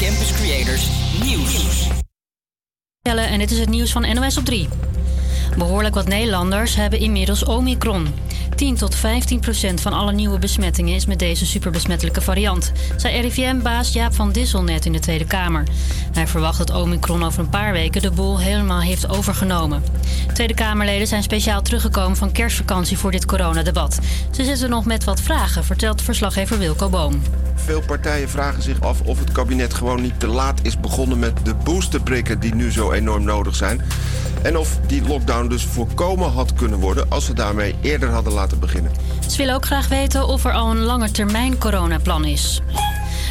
Campus Creators Nieuws. En dit is het nieuws van NOS op 3. Behoorlijk wat Nederlanders hebben inmiddels Omicron. 10 tot 15 procent van alle nieuwe besmettingen is met deze superbesmettelijke variant, zei RIVM-baas Jaap van Dissel net in de Tweede Kamer. Hij verwacht dat Omicron over een paar weken de boel helemaal heeft overgenomen. Tweede Kamerleden zijn speciaal teruggekomen van kerstvakantie voor dit coronadebat. Ze zitten nog met wat vragen, vertelt verslaggever Wilco Boom. Veel partijen vragen zich af of het kabinet gewoon niet te laat is begonnen met de boosterprikken die nu zo enorm nodig zijn. En of die lockdown dus voorkomen had kunnen worden als ze daarmee eerder hadden laten beginnen. Ze willen ook graag weten of er al een langetermijn coronaplan is.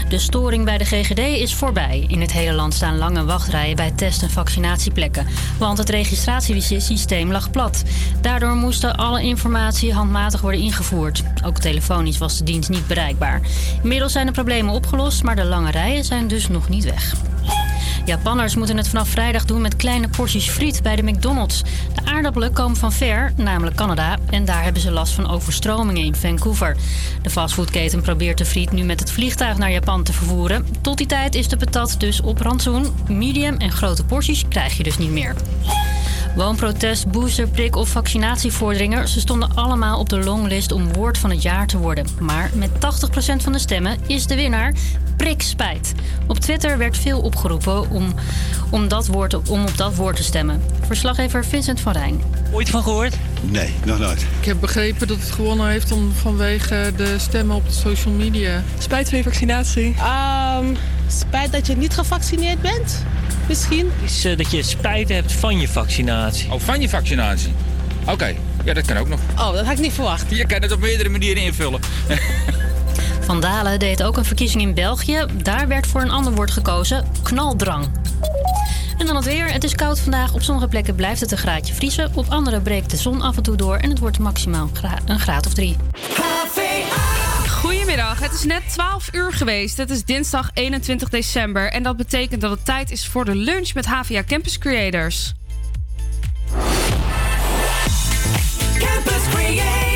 De storing bij de GGD is voorbij. In het hele land staan lange wachtrijen bij test- en vaccinatieplekken. Want het registratiesysteem lag plat. Daardoor moesten alle informatie handmatig worden ingevoerd. Ook telefonisch was de dienst niet bereikbaar. Inmiddels zijn de problemen opgelost, maar de lange rijen zijn dus nog niet weg. Japanners moeten het vanaf vrijdag doen met kleine porties friet bij de McDonald's. De aardappelen komen van ver, namelijk Canada, en daar hebben ze last van overstromingen in Vancouver. De fastfoodketen probeert de friet nu met het vliegtuig naar Japan te vervoeren. Tot die tijd is de patat dus op rantsoen. Medium en grote porties krijg je dus niet meer. Woonprotest, boosterprik of vaccinatievorderingen, ze stonden allemaal op de longlist om woord van het jaar te worden. Maar met 80% van de stemmen is de winnaar prikspijt. Op Twitter werd veel opgeroepen om, om, dat woord, om op dat woord te stemmen. Verslaggever Vincent van Rijn. Ooit van gehoord? Nee, nog nooit. Ik heb begrepen dat het gewonnen heeft om, vanwege de stemmen op de social media. Spijt van je vaccinatie? Um, spijt dat je niet gevaccineerd bent? Misschien? Is uh, dat je spijt hebt van je vaccinatie. Oh, van je vaccinatie? Oké, ja, dat kan ook nog. Oh, dat had ik niet verwacht. Je kan het op meerdere manieren invullen. Van Dalen deed ook een verkiezing in België. Daar werd voor een ander woord gekozen: knaldrang. En dan het weer. Het is koud vandaag. Op sommige plekken blijft het een graadje vriezen. Op andere breekt de zon af en toe door en het wordt maximaal een graad of drie. Goedemiddag, het is net 12 uur geweest. Het is dinsdag 21 december en dat betekent dat het tijd is voor de lunch met HVA Campus Creators. Campus Creators.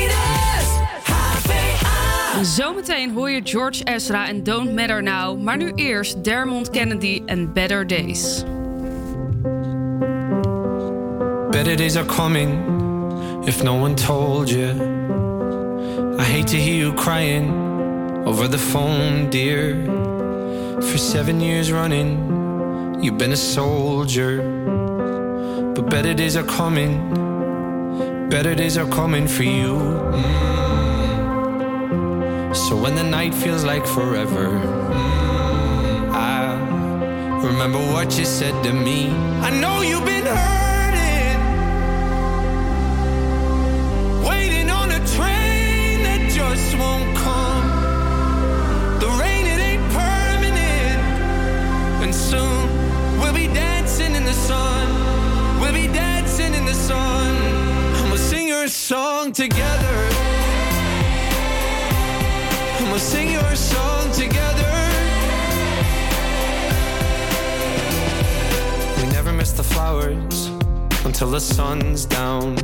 Zometeen hoor je George Ezra en Don't Matter Now, maar nu eerst Dermont Kennedy en Better Days. Better days are coming if no one told you. I hate to hear you crying over the phone, dear. For seven years running, you've been a soldier. But better days are coming, better days are coming for you. Mm. So when the night feels like forever, mm, I remember what you said to me. I know you've been hurting, waiting on a train that just won't come. The rain, it ain't permanent. And soon we'll be dancing in the sun. We'll be dancing in the sun. Sing your song together. We'll sing your song together. We never miss the flowers until the sun's down.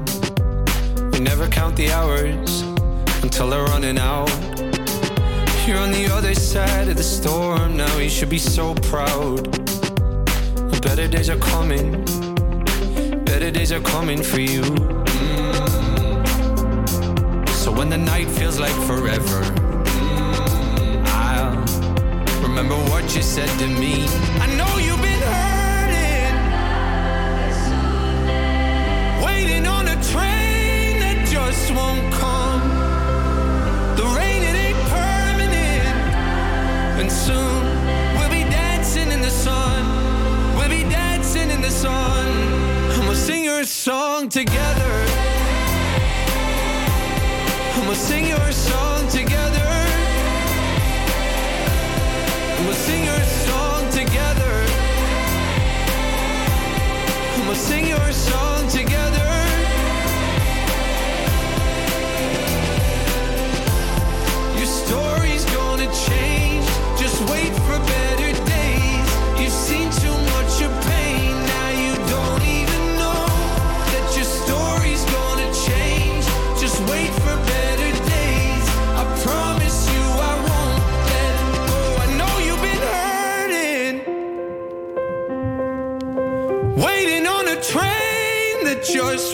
We never count the hours until they're running out. You're on the other side of the storm now. You should be so proud. Better days are coming. Better days are coming for you. Mm. So when the night feels like forever, remember what you said to me. I know you've been hurting, waiting on a train that just won't come. The rain, it ain't permanent. And soon we'll be dancing in the sun. We'll be dancing in the sun. And we'll sing your song together. We'll sing your song together. We'll sing your song together. We'll sing your song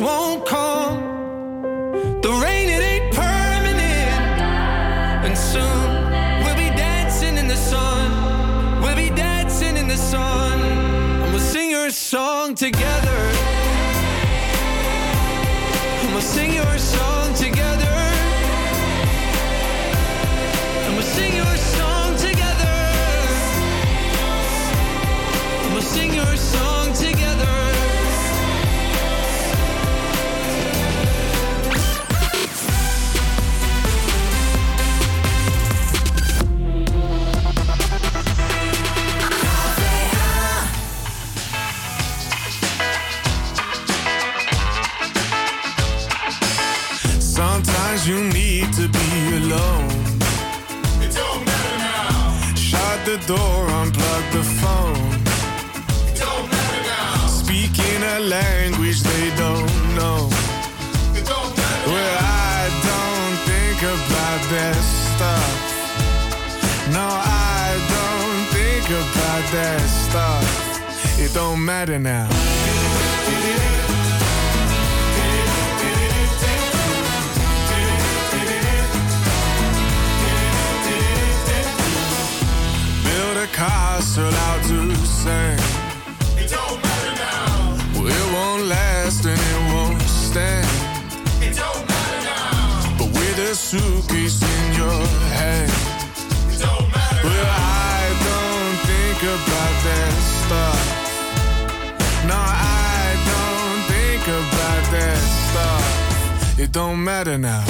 won't come door, unplug the phone. It don't matter now. Speaking a language they don't know. It don't matter well, I don't think about that stuff. No, I don't think about that stuff. It don't matter now. A castle out to sing. It don't matter now. Well, it won't last and it won't stand. It don't matter now. But with a suitcase in your hand. It don't matter well, I don't think about that stuff. No, I don't think about that stuff. It don't matter now.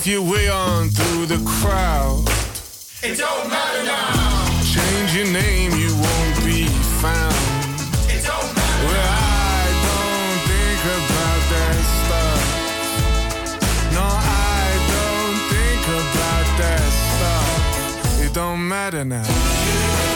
Surf your way on through the crowd. It don't matter now. Change your name, you won't be found. It don't matter. Well, I don't think about that stuff. No, I don't think about that stuff. It don't matter now.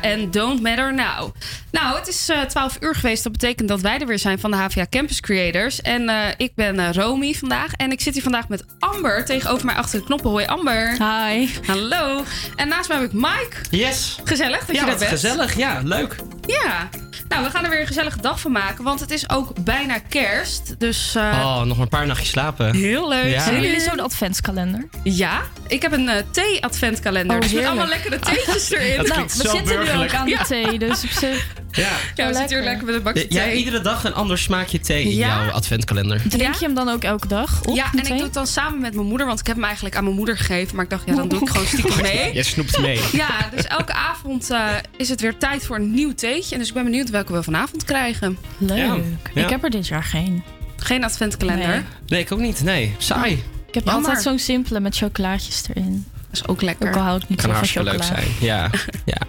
En Don't Matter Now. Nou, het is eh 12 uur geweest. Dat betekent dat wij er weer zijn van de HVA Campus Creators. En eh, ik ben eh, Romy vandaag. En ik zit hier vandaag met Amber tegenover mij achter de knoppen. Hoi Amber. Hi. Hallo. En naast mij heb ik Mike. Yes. Gezellig dat ja, je er bent. gezellig. Ja, leuk. Ja. Nou, we gaan er weer een gezellige dag van maken. Want het is ook bijna kerst. Dus eh, oh, nog maar een paar nachtjes slapen. heel leuk. Ja. Zijn jullie zo'n adventskalender? Ja, ik heb een eh, thee-adventkalender. Oh, dus met allemaal lekkere theetjes erin. Dat nou, we zitten nu ook aan de thee, dus op zich... Ja. Ja, we zitten lekker. hier lekker met een bakje Jij thee. iedere dag een ander smaakje thee in Ja. jouw adventkalender. Drink je hem dan ook elke dag op? Ja, en ik doe het dan samen met mijn moeder, want ik heb hem eigenlijk aan mijn moeder gegeven. Maar ik dacht, ja, dan doe ik gewoon stiekem mee. Jij snoept mee. Ja, dus elke avond eh, is het weer tijd voor een nieuw theetje. En dus ik ben benieuwd welke we vanavond krijgen. Leuk. Ja. Ja. Ik heb er dit jaar geen. Geen adventkalender. Nee. Nee, ik ook niet. Nee, saai. Ik heb Jammer. altijd zo'n simpele met chocolaatjes erin. Dat is ook lekker. Ook al hou ik niet Kan zo van hartstikke leuk zijn. Ja, ja.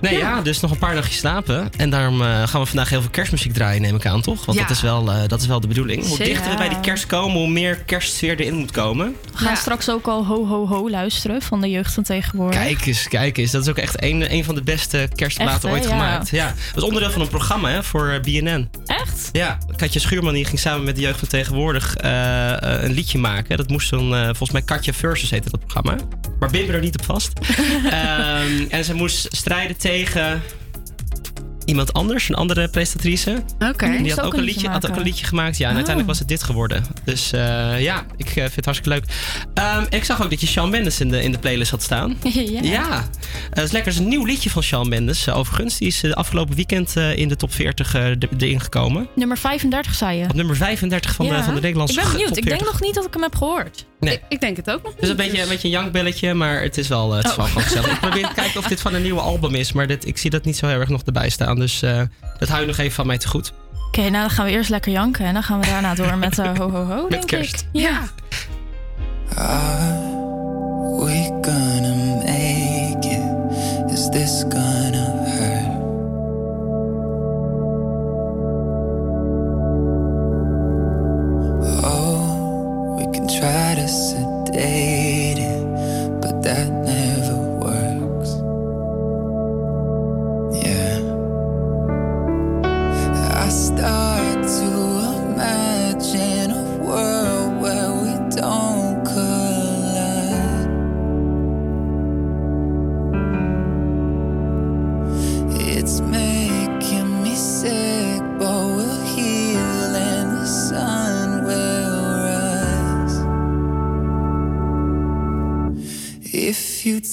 Nee, ja. Ja. dus nog een paar nachtjes slapen. En daarom eh, gaan we vandaag heel veel kerstmuziek draaien, neem ik aan, toch? Want Ja. dat, is wel, eh, dat is wel de bedoeling. Hoe Zeker. dichter we bij die kerst komen, hoe meer kerstsfeer erin moet komen. We gaan Ja. straks ook al ho ho ho luisteren van de jeugd van tegenwoordig. Kijk eens, kijk eens. Dat is ook echt een, een van de beste kerstplaten ooit Ja. gemaakt. Ja. Dat was onderdeel van een programma hè, voor eh, BNN. Echt? Ja, Katja Schuurman die ging samen met de jeugd van tegenwoordig een liedje maken. Dat moest dan, eh, volgens mij Katja Versus heette dat programma. Maar Bim er niet op vast. Ehm, en ze moest strijden tegen tegen iemand anders, een andere presentatrice. Oké. Die had ook, een liedje, had ook een liedje gemaakt. Ja, en Oh. uiteindelijk was het dit geworden. Dus eh, ja, ik eh, vind het hartstikke leuk. Ehm, ik zag ook dat je Shawn Mendes in de, in de playlist had staan. Ja. Ja, Eh, dat is lekker. Dat is een nieuw liedje van Shawn Mendes, eh, overigens. Die is eh, afgelopen weekend eh, in de top 40 eh, er- erin gekomen. Nummer 35 zei je. Op nummer 35 van, de, van de Nederlandse Ik ben benieuwd. Ik denk 40. nog niet dat ik hem heb gehoord. Nee. Ik denk het ook nog. Dus een beetje, een beetje een jankbelletje, maar het is wel, eh, het is Oh. wel gewoon gezellig. Ik probeer te kijken of dit van een nieuwe album is, maar dit, ik zie dat niet zo heel erg nog erbij staan. Dus eh, dat hou je nog even van mij te goed. Oké, nou dan gaan we eerst lekker janken. En dan gaan we daarna door met eh, ho ho ho, Met denk kerst. ik. Ja. Are we gonna make it? Is this gonna hurt? Oh, we can try to sedate it, but that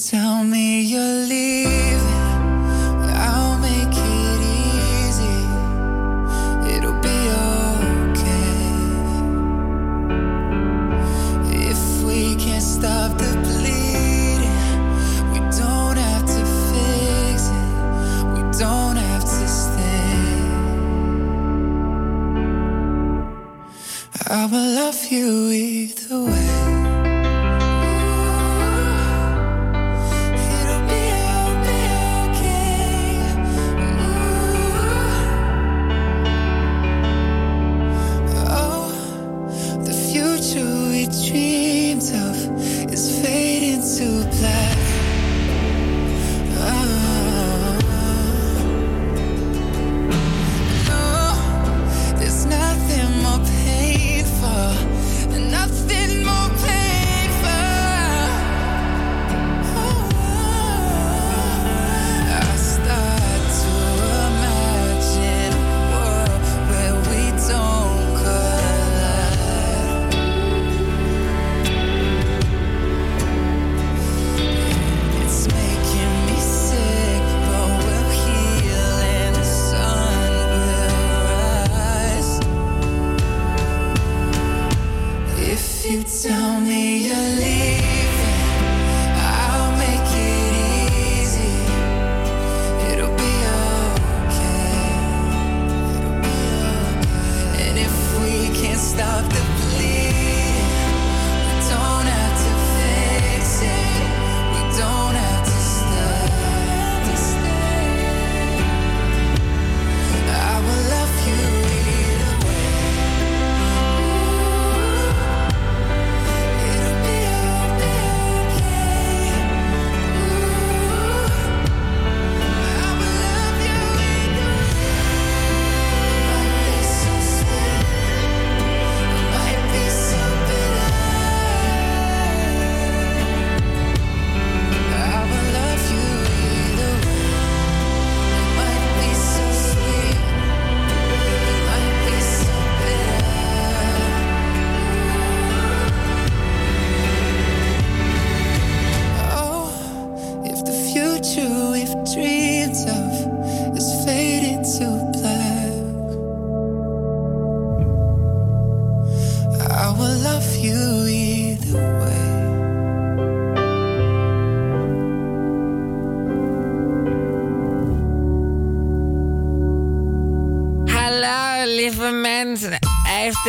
tell me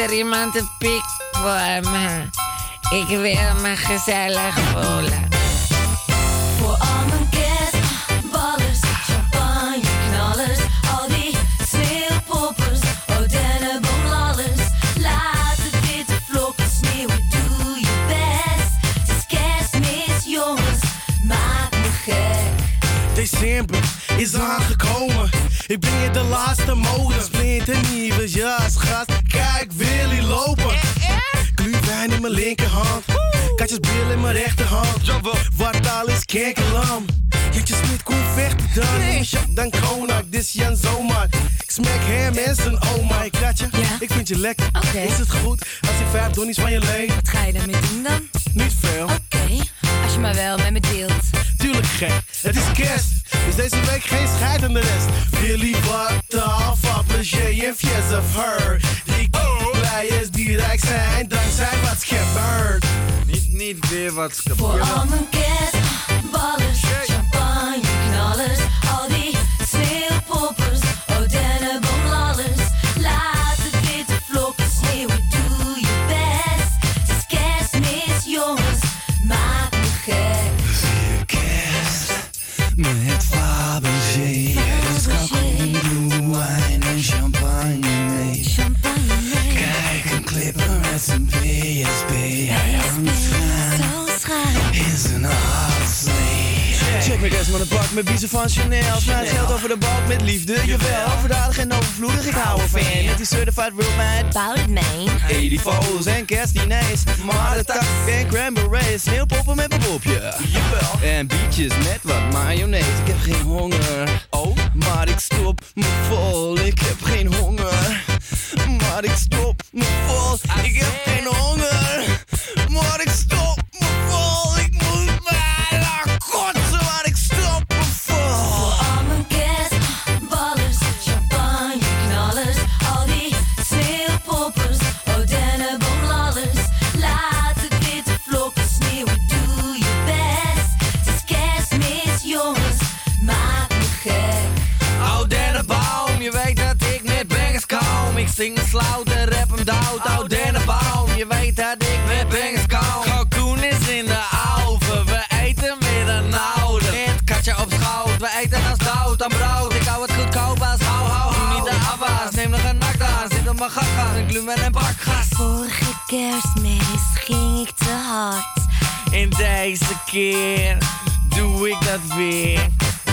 er iemand een pik voor me? Ik wil me gezellig voelen. Katjes bril in mijn rechterhand. Wat al is kenkelam. Jantje Smit kon vechten, dan dan cognac, dit Jan zomaar. Ik smek hem en zijn oma, ik rat je. Ik vind je lekker. Is het goed als ik vijf donnies van je leen? Wat ga je daarmee doen dan? Niet veel. Oké, als je maar wel met me deelt. Tuurlijk gek, het is kerst. Dus deze week geen scheid aan de rest. The fuck, plezier en fies of her. Die blij is die rijk zijn, dankzij wat gebeurt. Niet, weer wat Voor al mijn kerstballers, champagne knallers, al die Check me rest met een pak met biezen van Chanel. Smijt geld over de balk met liefde, jawel. Overdadig en overvloedig, ik hou ervan. Met die certified real man. Bouw het mee. Die foto's en kerstdiners. Maar de tak en cranberries. Sneeuwpoppen met een popje. Jawel. En bietjes met wat mayonaise. Ik heb geen honger. Oh, maar ik stop me vol. Ik heb geen honger. Maar ik stop me vol. Ik heb geen honger. Maar ik stop gat, een bakgas. Vorige kerstmis ging ik te hard. En deze keer doe ik dat weer.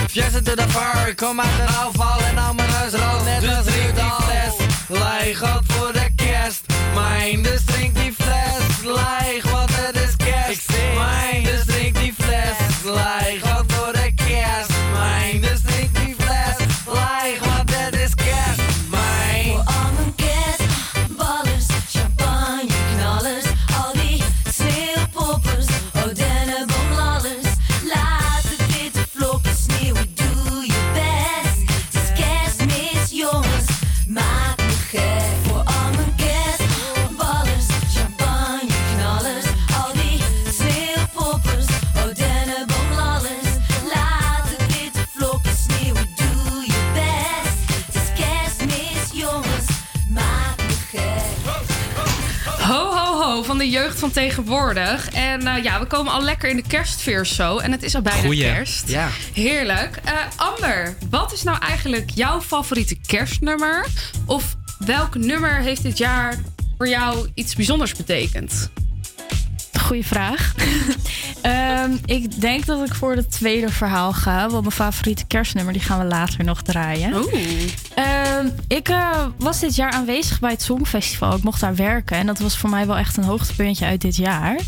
Fjessen to the fire, kom uit de afval en al mijn huis rood net als Rick die fles. Leeg op voor de kerst, mijn dus drink die fles leeg, want het is jeugd van tegenwoordig. En eh, ja, we komen al lekker in de kerstfeer zo. En het is al bijna Goeie. kerst. Ja. Heerlijk. Eh, Amber, wat is nou eigenlijk jouw favoriete kerstnummer? Of welk nummer heeft dit jaar voor jou iets bijzonders betekend? Goeie vraag. Ehm, ik denk dat ik voor het tweede verhaal ga. Want mijn favoriete kerstnummer die gaan we later nog draaien. Ehm, ik eh, was dit jaar aanwezig bij het Songfestival. Ik mocht daar werken. En dat was voor mij wel echt een hoogtepuntje uit dit jaar.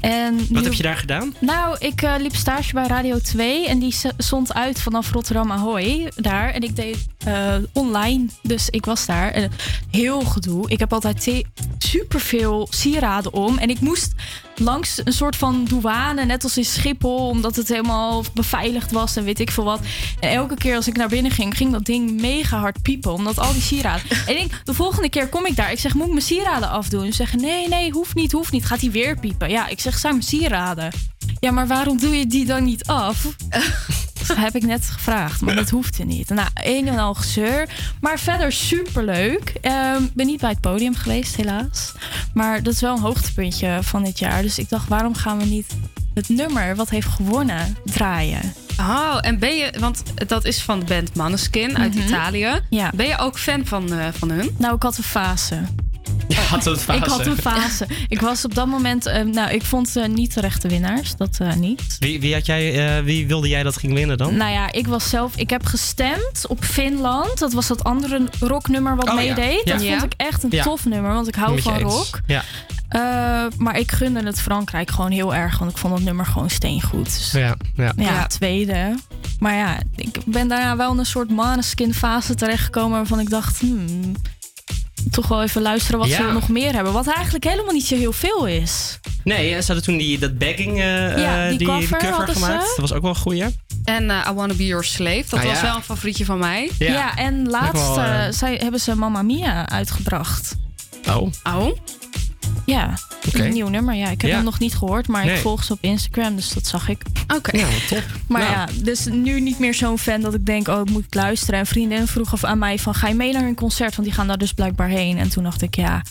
En Wat nu- heb je daar gedaan? nou, ik eh, liep stage bij Radio 2 en die zond uit vanaf Rotterdam Ahoy daar. En ik deed eh, online, dus ik was daar. En heel gedoe. Ik heb altijd superveel sieraden om. En ik moest langs een soort van douane, net als in Schiphol, omdat het helemaal beveiligd was en weet ik veel wat. En elke keer als ik naar binnen ging, ging dat ding mega hard piepen, omdat al die sieraden. En ik de volgende keer kom ik daar. Ik zeg, moet ik mijn sieraden afdoen? Ze zeggen, nee, nee, hoeft niet, hoeft niet. Gaat hij weer piepen? Ja, ik zeg, zijn mijn sieraden. Ja, maar waarom doe je die dan niet af? Dat heb ik net gevraagd, maar dat hoefde niet. Nou, een en al gezeur. Maar verder superleuk. Ehm, Ik ben niet bij het podium geweest, helaas. Maar dat is wel een hoogtepuntje van dit jaar. Dus ik dacht, waarom gaan we niet het nummer wat heeft gewonnen draaien? Oh, en ben je, want dat is van de band Maneskin uit Mhm. Italië. Ja. Ben je ook fan van, eh, van hun? Nou, ik had een fase. Je had een fase. Ik had een fase. Ik was op dat moment... eh, nou, ik vond ze niet de rechte winnaars. Dat eh, niet. Wie, wie, had jij, eh, wie wilde jij dat ging winnen dan? Nou ja, ik was zelf. Ik heb gestemd op Finland. Dat was dat andere rocknummer wat Oh meedeed. ja. Dat Ja. vond ik echt een Ja. tof nummer, want ik hou van eens. rock. Ja. Eh, maar ik gunde het Frankrijk gewoon heel erg, want ik vond het nummer gewoon steengoed. Dus Ja, ja. ja, tweede. Maar ja, ik ben daarna wel in een soort maneskin fase terechtgekomen waarvan ik dacht, hmm, toch wel even luisteren wat Ja. ze nog meer hebben. Wat eigenlijk helemaal niet zo heel veel is. Nee, en ze hadden toen die, dat bagging eh, Ja, die die, cover cover hadden ze. gemaakt. Dat was ook wel een goeie. En eh, I Wanna Be Your Slave. Dat Ah, was ja. wel een favorietje van mij. Ja, en laatst wel, zij, hebben ze Mamma Mia uitgebracht. Oh. Oh? Ja, een nieuw nummer. Ja, ik heb Ja. hem nog niet gehoord, maar Nee. ik volg ze op Instagram, dus dat zag ik. Oké. Ja, top. Maar Nou. ja, dus nu niet meer zo'n fan dat ik denk, oh, ik moet luisteren. En vriendinnen vroegen aan mij van, ga je mee naar hun concert? Want die gaan daar dus blijkbaar heen. En toen dacht ik, ja,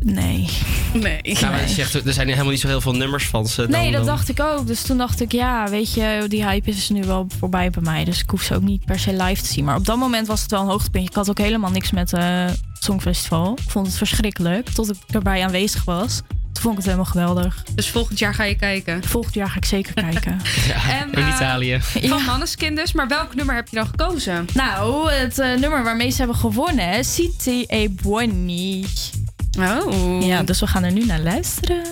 nee. Nee. Nou, maar je zegt, er zijn helemaal niet zo heel veel nummers van ze. dan- Nee, dat dan- dacht ik ook. Dus toen dacht ik, ja, weet je, die hype is nu wel voorbij bij mij. Dus ik hoef ze ook niet per se live te zien. Maar op dat moment was het wel een hoogtepuntje. Ik had ook helemaal niks met eh Songfestival. Ik vond het verschrikkelijk, tot ik erbij aanwezig was. Toen vond ik het helemaal geweldig. Dus volgend jaar ga je kijken? Volgend jaar ga ik zeker kijken. Ja, En, in eh, Italië. Van Manneskin dus. Maar welk nummer heb je dan gekozen? Nou, het eh, nummer waarmee ze hebben gewonnen, City e Buoni. Oh. Ja, dus we gaan er nu naar luisteren.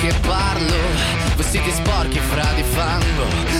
Che parlo. Vestiti sporchi fra di fango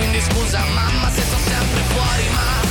Quindi scusa mamma se sto sempre fuori Ma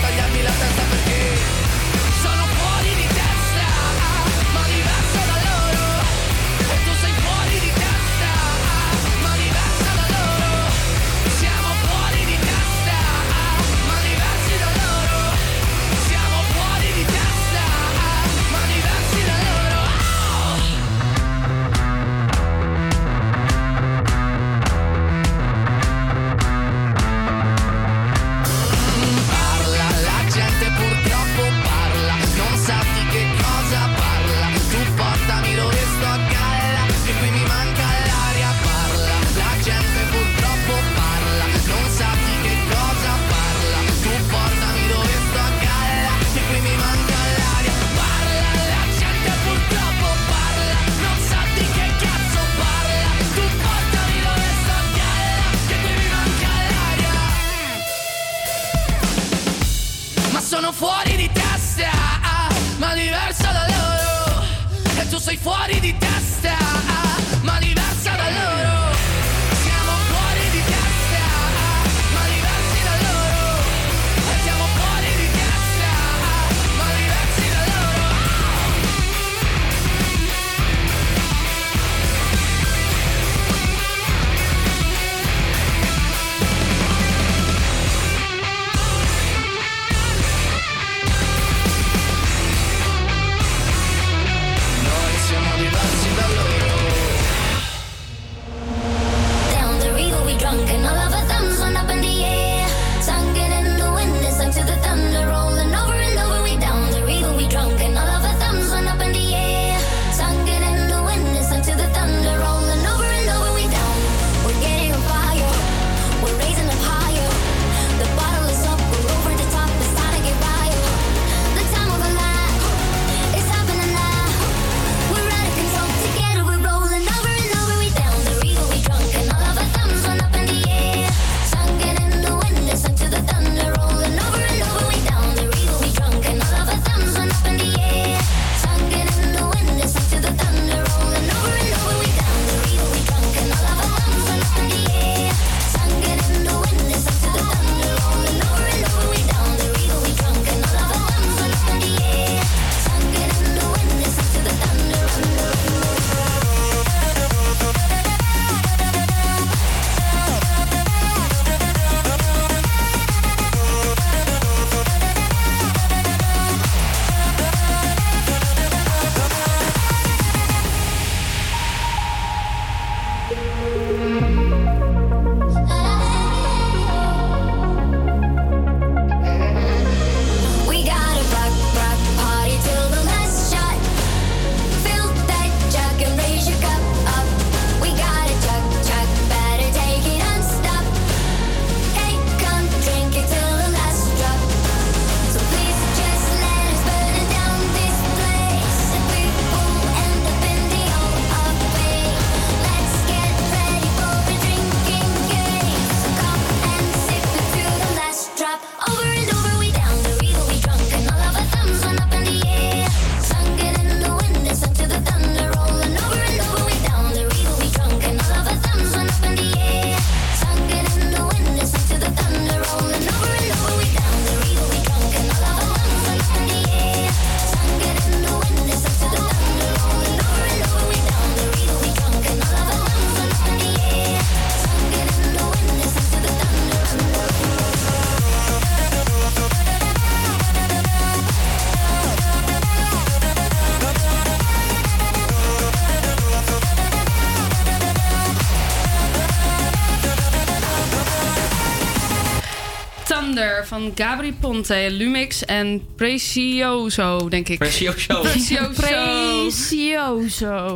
van Gabri Ponte, Lumix en Precioso, denk ik. Precioso. Precioso. Precioso.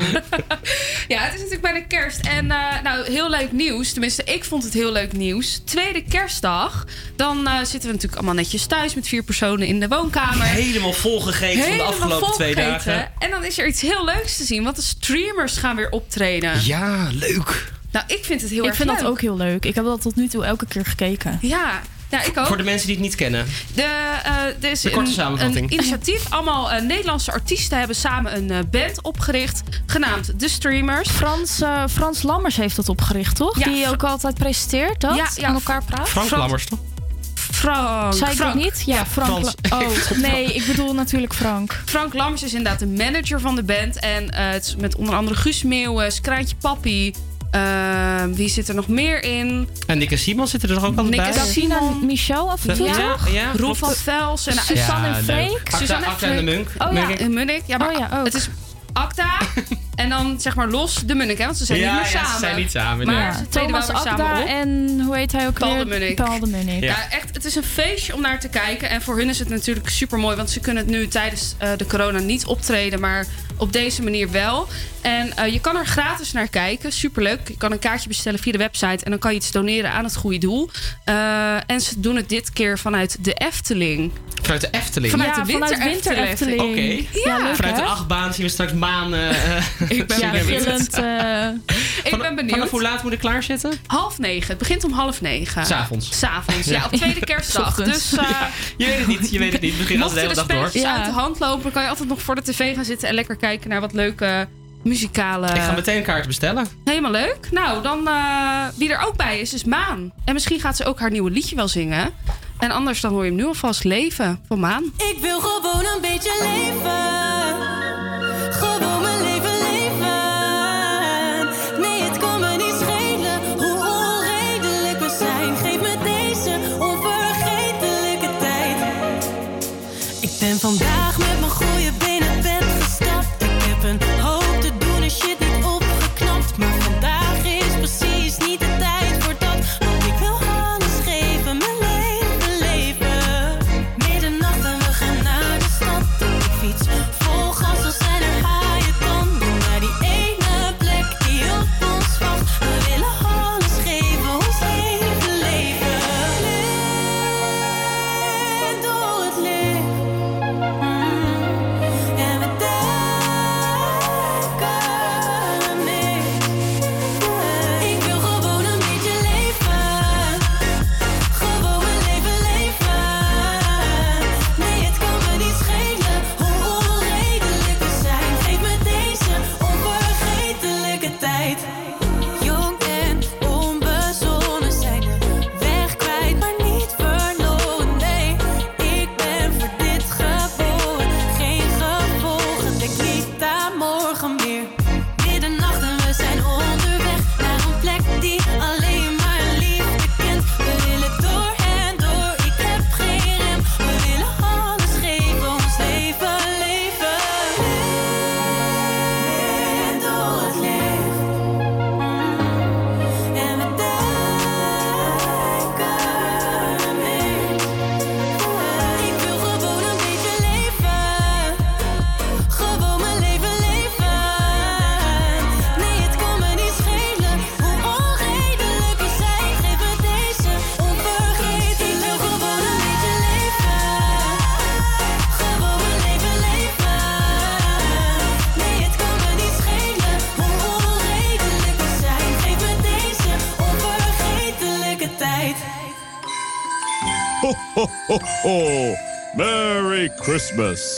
ja, het is natuurlijk bijna kerst. En eh, nou, heel leuk nieuws. Tenminste, ik vond het heel leuk nieuws. Tweede kerstdag. Dan eh, zitten we natuurlijk allemaal netjes thuis met vier personen in de woonkamer. Helemaal volgegeten van de afgelopen twee dagen. En dan is er iets heel leuks te zien, want de streamers gaan weer optreden. Ja, leuk. Nou, ik vind het heel ik erg vind leuk. dat ook heel leuk. Ik heb dat tot nu toe elke keer gekeken. Ja, ja ik ook. Voor de mensen die het niet kennen. De, eh, er is De korte een, samenvatting. een initiatief. Allemaal eh, Nederlandse artiesten hebben samen een eh, band opgericht. Genaamd De Streamers. Frans, eh, Frans Lammers heeft dat opgericht, toch? Ja, Die ook altijd presenteert, dat? Ja, ja, Aan elkaar praat. Frank Frank- Lammers, toch? Frank. Zei ik dat niet? Ja, Frank. Frans. Oh, nee, ik bedoel natuurlijk Frank. Frank Lammers is inderdaad de manager van de band. En eh, het is met onder andere Guus Meeuwis, Kraantje Papi. Eh, wie zit er nog meer in? En Nick en Simon zitten er toch ook altijd Nick bij? en Simon. Michel af en toe, Ja, toch? ja, Roel van Vels. En, Suzanne Ja, en. Freek. Acta- Suzanne en Acta en de Freek. Munk. Oh ja. Munnik. Ja, maar Oh ja, ook. het is Acta. en dan zeg maar los de Munnik, hè? Want ze zijn Ja, niet meer ja, ze samen. zijn niet samen, Maar ze wel Thomas op. en hoe heet hij ook Paul weer? de Munnik. Paul de Munnik. Ja. Ja, echt, het is een feestje om naar te kijken. En voor hun is het natuurlijk super mooi, want ze kunnen het nu tijdens eh, de corona niet optreden, maar op deze manier wel. En eh, je kan er gratis naar kijken, superleuk. Je kan een kaartje bestellen via de website en dan kan je iets doneren aan het goede doel. Eh, en ze doen het dit keer vanuit de Efteling. Vanuit de Efteling. Vanuit Ja, de vanuit Winter Winter Efteling. Efteling. Oké. Ja, leuk Vanuit de achtbaan zien we straks maan. eh, Ik ben Ja, benieuwd. gillend. eh, Ik ben benieuwd. Vanaf hoe laat moet ik klaarzitten? Half negen. Het begint om half negen. S'avonds. S'avonds, ja. Ja. Op tweede kerstdag. Dus eh, Je weet het niet, je weet het niet. Misschien gaat het de hele de dag door. spelletjes Ja. uit de hand lopen... kan je altijd nog voor de tv gaan zitten... en lekker kijken naar wat leuke muzikale... Ik ga meteen een kaart bestellen. Helemaal leuk. Nou, dan eh, wie er ook bij is, is Maan. En misschien gaat ze ook haar nieuwe liedje wel zingen. En anders dan hoor je hem nu alvast leven van Maan. Ik wil gewoon een beetje leven. Christmas.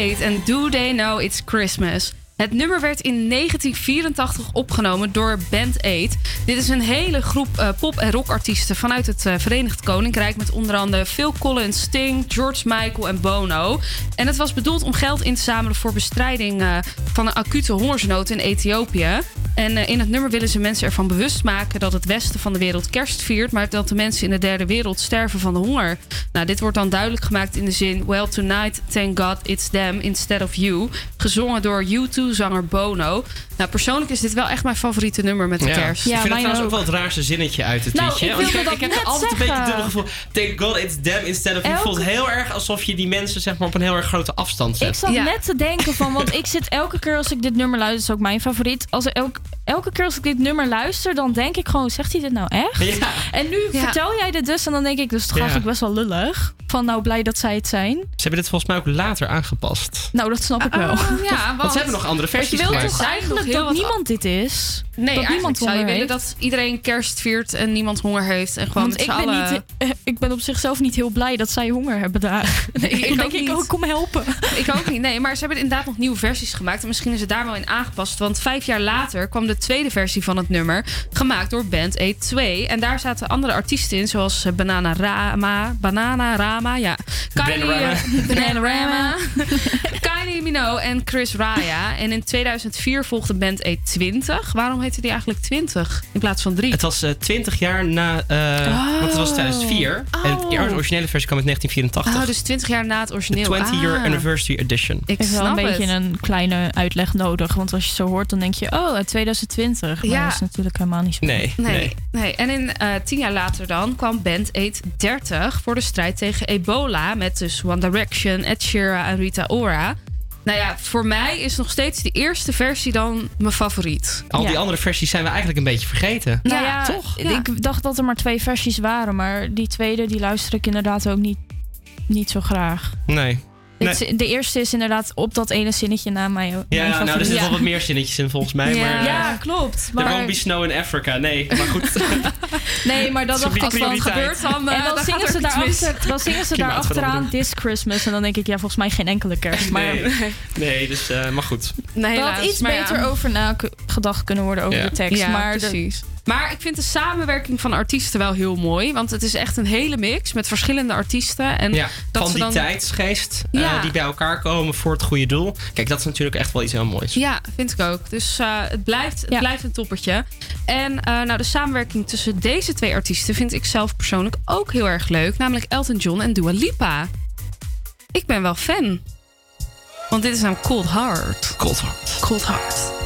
Band 8 en Do They Know It's Christmas. Het nummer werd in 1984 opgenomen door Band 8. Dit is een hele groep eh, pop- en rockartiesten vanuit het eh, Verenigd Koninkrijk... met onder andere Phil Collins, Sting, George Michael en Bono. En het was bedoeld om geld in te zamelen voor bestrijding eh, van een acute hongersnood in Ethiopië. En eh, in het nummer willen ze mensen ervan bewust maken dat het westen van de wereld kerst viert, maar dat de mensen in de derde wereld sterven van de honger. Nou, dit wordt dan duidelijk gemaakt in de zin: Well, tonight, thank God it's them instead of you. Gezongen door U2-zanger Bono. Nou, persoonlijk is dit wel echt mijn favoriete nummer met de kerst. ik vind het trouwens ook wel het raarste zinnetje uit het Nou, liedje. ik Want ik, ik heb net altijd een beetje dubbele gevoel. Thank God it's them instead of you. Het voelt heel erg alsof je die mensen zeg maar, op een heel erg grote afstand zet. Ik zat net te denken van, want ik zit elke keer als ik dit nummer luister, is ook mijn favoriet. Als er elk, elke keer als ik dit nummer luister, dan denk ik gewoon, zegt hij dit nou echt? Ja. En nu vertel jij dit dus en dan denk ik, dus toch Ja. eigenlijk best wel lullig. Van nou blij dat zij het zijn. Ze hebben dit volgens mij ook later aangepast. Nou, dat snap ik wel. Ah, ja, Want ze hebben nog andere versies Je wilt gemaakt. toch eigenlijk heel dat wat- niemand dit is? Nee, dat niemand zou je honger willen heeft? dat iedereen kerst viert en niemand honger heeft. En gewoon Want ik ben, niet, eh, ik ben op zichzelf niet heel blij dat zij honger hebben daar. Nee, ik ook denk ik, niet. oh, kom helpen. Ik ook niet. Nee, maar ze hebben inderdaad nog nieuwe versies gemaakt. En misschien is het daar wel in aangepast. Want vijf jaar later kwam de tweede versie van het nummer. Gemaakt door Band 82. En daar zaten andere artiesten in. Zoals eh, Banana Rama. Banana Rama, ja. Kylie, Bananarama. eh, Bananarama. Kylie Minogue en Chris Raya. En in 2004 volgde Band 820. Waarom heette die eigenlijk 20 in plaats van 3? Het was eh 20 jaar na, eh, want het was 2004. En Oh. de originele versie kwam uit 1984. Oh, dus 20 jaar na het origineel. 20 year Ah. anniversary edition. Ik heeft wel een snap beetje het. een kleine uitleg nodig. Want als je zo hoort, dan denk je, oh, uit 2020. Maar Ja. dat is natuurlijk helemaal niet zo. Nee, Nee, nee. En in, eh, tien jaar later dan kwam Band 830 voor de strijd tegen ebola. Met dus One Direction, Ed Sheeran en Rita Ora. Nou ja, voor mij is nog steeds de eerste versie dan mijn favoriet. Al die andere versies zijn we eigenlijk een beetje vergeten. Nou Ja, ja, toch? Ja. Ik dacht dat er maar twee versies waren. Maar die tweede, die luister ik inderdaad ook niet, niet zo graag. Nee. Nee. Het- de eerste is inderdaad op dat ene zinnetje na mij. mijn Ja, nou, er zitten wel wat meer zinnetjes in volgens mij. Ja, maar, eh, ja, klopt. There Maar, won't be snow in Africa. Nee, maar goed. nee, maar dat dacht ik prioriteit. gebeurt, dan, eh, en dan dan zingen ze dan zingen ze daar achteraan This Christmas. En dan denk ik, ja, volgens mij geen enkele kerst. Maar nee, nee, dus, eh, maar goed. Nee, had iets maar ja. beter over nagedacht kunnen worden over Ja. de tekst. Ja, maar de- precies. Maar ik vind de samenwerking van artiesten wel heel mooi. Want het is echt een hele mix met verschillende artiesten. En Ja, dat van ze die dan... tijdsgeest eh, die bij elkaar komen voor het goede doel. Kijk, dat is natuurlijk echt wel iets heel moois. Ja, vind ik ook. Dus eh, het, blijft, het Ja. blijft een toppertje. En eh, nou, de samenwerking tussen deze twee artiesten vind ik zelf persoonlijk ook heel erg leuk. Namelijk Elton John en Dua Lipa. Ik ben wel fan. Want dit is een Cold Heart. Cold Heart. Cold Heart.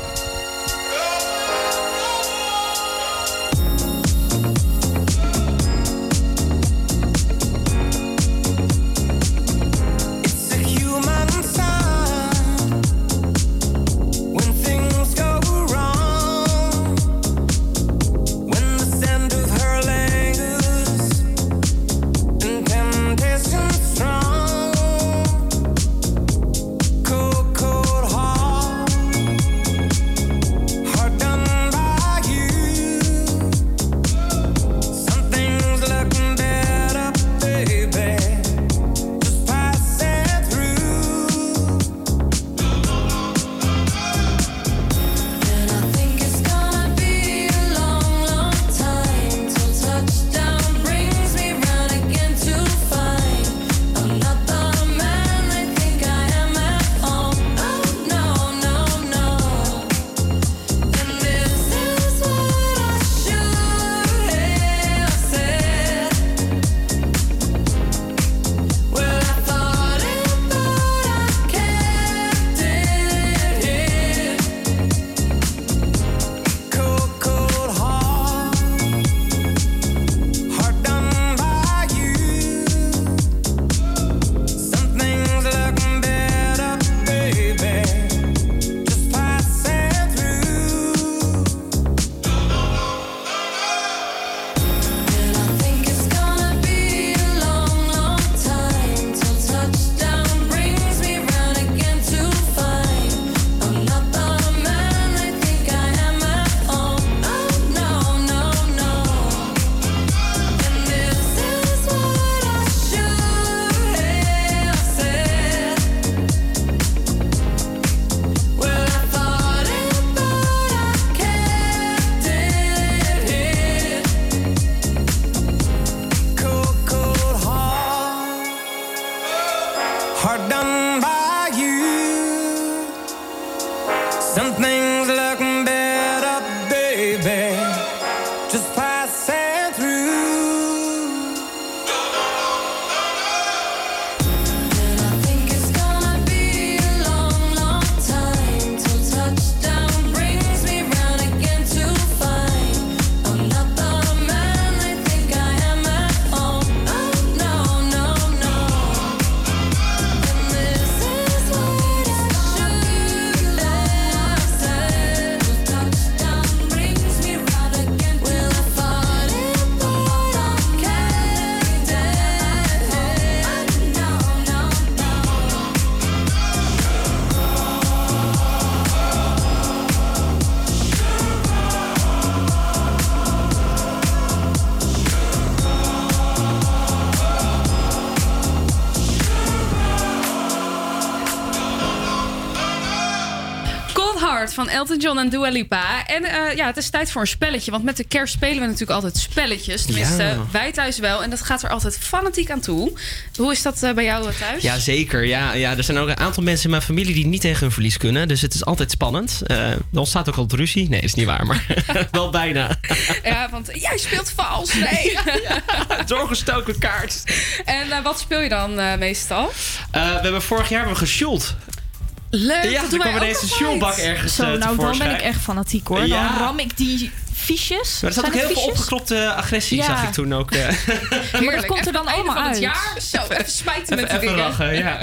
Van Elton John en Dua Lipa. En eh, ja, het is tijd voor een spelletje. Want met de kerst spelen we natuurlijk altijd spelletjes. Tenminste, Ja. wij thuis wel. En dat gaat er altijd fanatiek aan toe. Hoe is dat eh, bij jou eh, thuis? Ja, zeker. Ja, ja, er zijn ook een aantal mensen in mijn familie die niet tegen hun verlies kunnen. Dus het is altijd spannend. Eh er ontstaat ook altijd ruzie. Nee, is niet waar, maar wel bijna. Ja, want jij speelt vals. Nee. Doorgestoken kaart. En wat speel je dan meestal? We hebben vorig jaar hebben we gesjoeld. Leuk, Ja, dat er doen kwam ineens een sjoelbak ergens Zo, eh, nou dan ben ik echt fanatiek hoor. Ja. Dan ram ik die fiches. Maar er zat ook heel veel fiches? opgeklopte agressie, Ja. zag ik toen ook. eh. Maar dat komt er dan allemaal het uit. jaar. Zo, even smijten met Even, de even dingen. lachen, ja.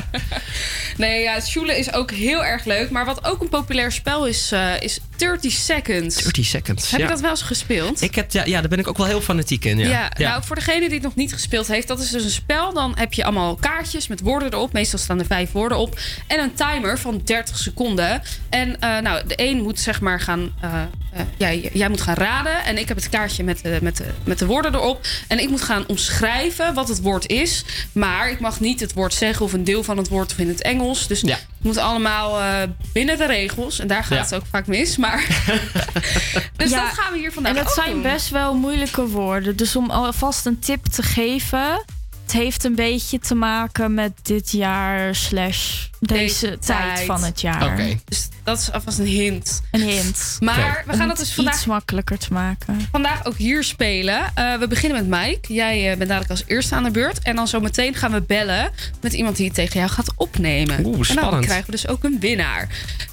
Nee, ja, Sjoelen is ook heel erg leuk. Maar wat ook een populair spel is, eh, is 30 Seconds. 30 seconds. Heb ja. je dat wel eens gespeeld? Ik heb, ja, ja, daar ben ik ook wel heel fanatiek in. Ja, Ja, nou voor degene die het nog niet gespeeld heeft, dat is dus een spel. Dan heb je allemaal kaartjes met woorden erop. Meestal staan er vijf woorden op. En een timer van 30 seconden. En eh, nou, de een moet zeg maar gaan. eh, eh, jij, jij moet gaan raden. En ik heb het kaartje met de, met, de, met de woorden erop. En ik moet gaan omschrijven wat het woord is. Maar ik mag niet het woord zeggen of een deel van het woord of in het Engels. Dus het moet allemaal eh, binnen de regels. En daar gaat Ja. het ook vaak mis. Maar. dus Ja, dat gaan we hier vandaag En ook zijn doen. best wel moeilijke woorden. Dus om alvast een tip te geven. Het heeft een beetje te maken met dit jaar slash deze, tijd. tijd. van het jaar. Dus dat is alvast een hint. Een hint. Maar we gaan het dat dus vandaag iets makkelijker te maken. vandaag ook hier spelen. Eh, we beginnen met Mike. Jij eh, bent dadelijk als eerste aan de beurt. En dan zo meteen gaan we bellen met iemand die het tegen jou gaat opnemen. Oeh, En dan spannend. krijgen we dus ook een winnaar.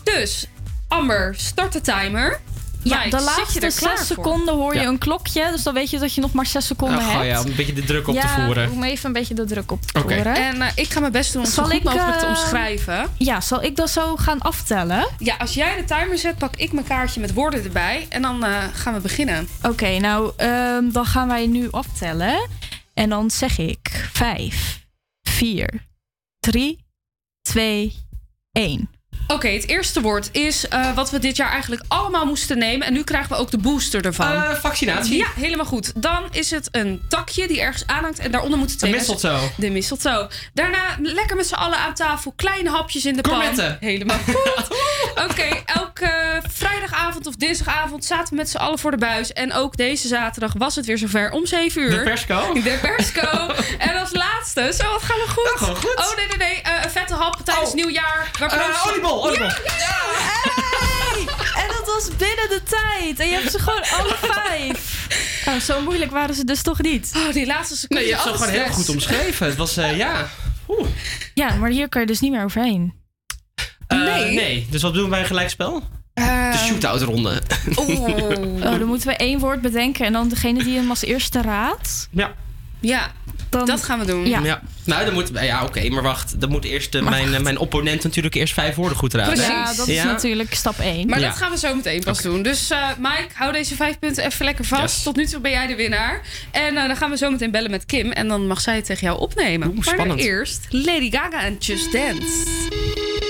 Dus, Amber, start de timer. Ja, Mike, de laatste zes seconden hoor je Ja. een klokje. Dus dan weet je dat je nog maar zes seconden Ach, hebt. oh ja, om een beetje de druk op te ja, voeren. om even een beetje de druk op te Oké. voeren. En eh, ik ga mijn best doen om het zo goed ik, mogelijk te eh, omschrijven. Ja, zal ik dat zo gaan aftellen? Ja, als jij de timer zet, pak ik mijn kaartje met woorden erbij. En dan eh, gaan we beginnen. Oké, nou, ehm, dan gaan wij nu aftellen. En dan zeg ik 5, 4, 3, 2, 1. Oké, het eerste woord is eh, wat we dit jaar eigenlijk allemaal moesten nemen. En nu krijgen we ook de booster ervan. Eh, vaccinatie. Ja, helemaal goed. Dan is het een takje die ergens aanhangt. En daaronder moeten twee mensen- mistletoe. De mistletoe. Daarna lekker met z'n allen aan tafel. Kleine hapjes in de pan. Gourmetten. Helemaal goed. Oké, elke vrijdagavond of dinsdagavond zaten we met z'n allen voor de buis. En ook deze zaterdag was het weer zover om 7 uur. De persco. De persco. en als laatste, zo wat gaan we goed. goed. Oh nee, nee, nee. eh, een vette hap tijdens nieuwjaar. Waar Eh, oliebol. Ja, Hey! En dat was binnen de tijd. En je hebt ze gewoon alle vijf. Nou, zo moeilijk waren ze dus toch niet? Oh, die laatste seconde. Nee, je hebt ze gewoon heel goed omschreven. Het was, eh, ja... Oeh. Ja, maar hier kan je dus niet meer overheen. Eh, Nee. nee. Dus wat doen wij gelijkspel? Eh, De shootout ronde. Oh, dan moeten we één woord bedenken. En dan degene die hem als eerste raadt. Ja. Ja, Dan, dat gaan we doen. Ja. ja. Nou, dan moet... Ja, oké, maar wacht. Dan moet eerst eh, mijn, eh, mijn opponent natuurlijk eerst vijf woorden goed raden. Precies. Ja, dat is Ja. natuurlijk stap één. Maar Ja. dat gaan we zo meteen pas doen. Dus eh, Mike, hou deze vijf punten even lekker vast. Yes. Tot nu toe ben jij de winnaar. En dan gaan we zo meteen bellen met Kim. En dan mag zij het tegen jou opnemen. Oeh, maar spannend. eerst Lady Gaga en Just Dance.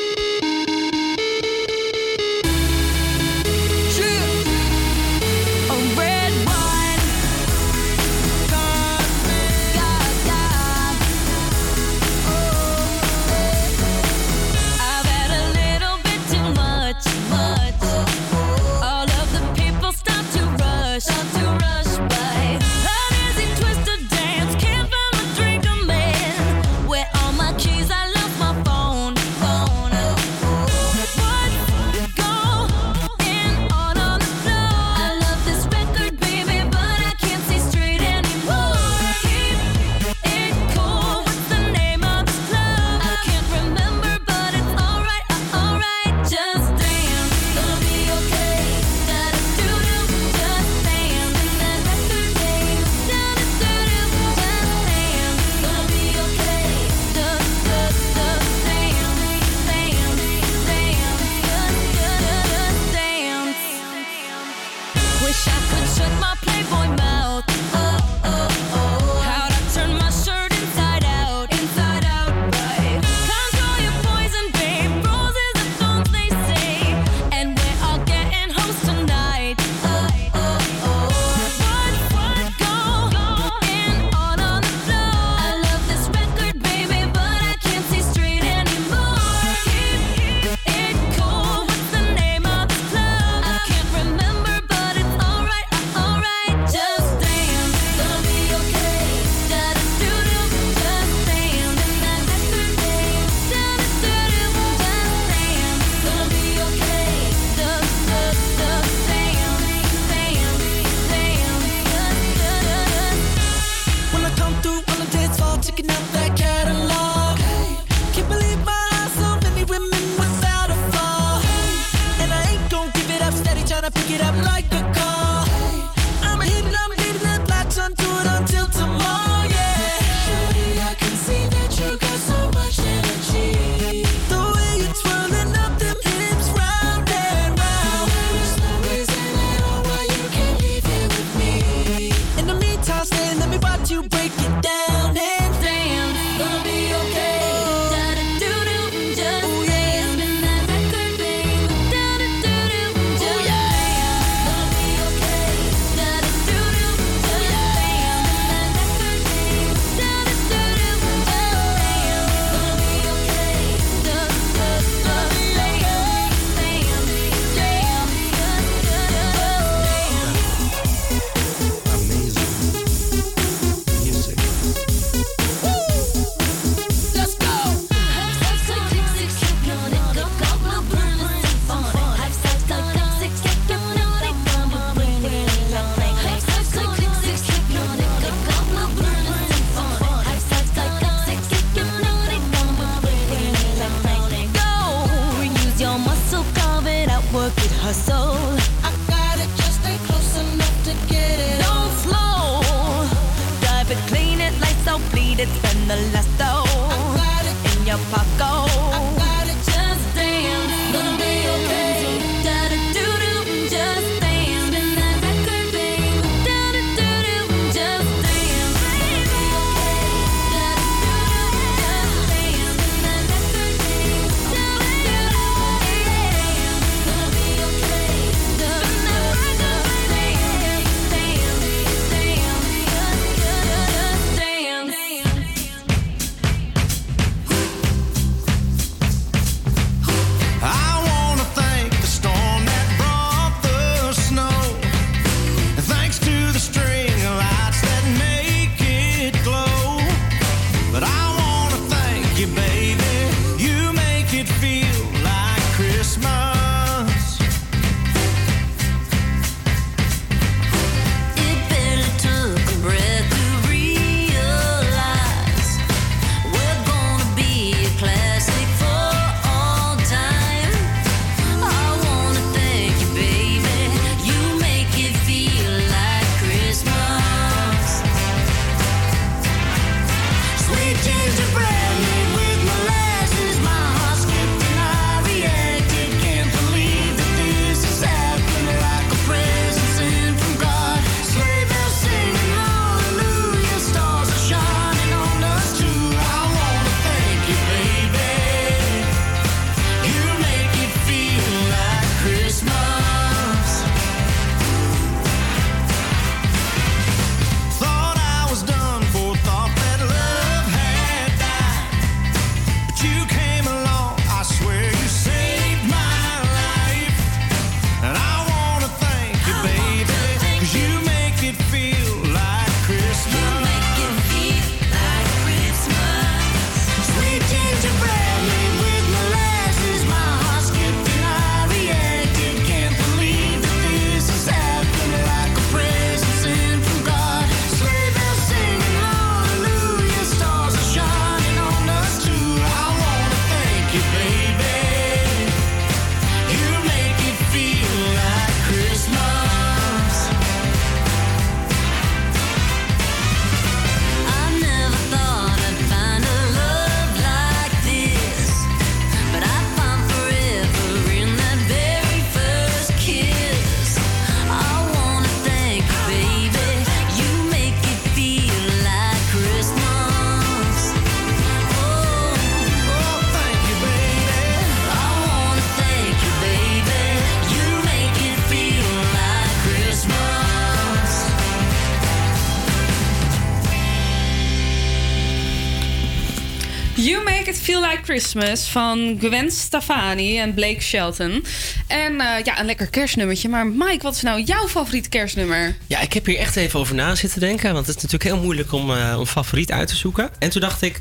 Christmas van Gwen Stefani en Blake Shelton. En eh, ja, een lekker kerstnummertje. Maar Mike, wat is nou jouw favoriete kerstnummer? Ja, ik heb hier echt even over na zitten denken. Want het is natuurlijk heel moeilijk om eh, een favoriet uit te zoeken. En toen dacht ik,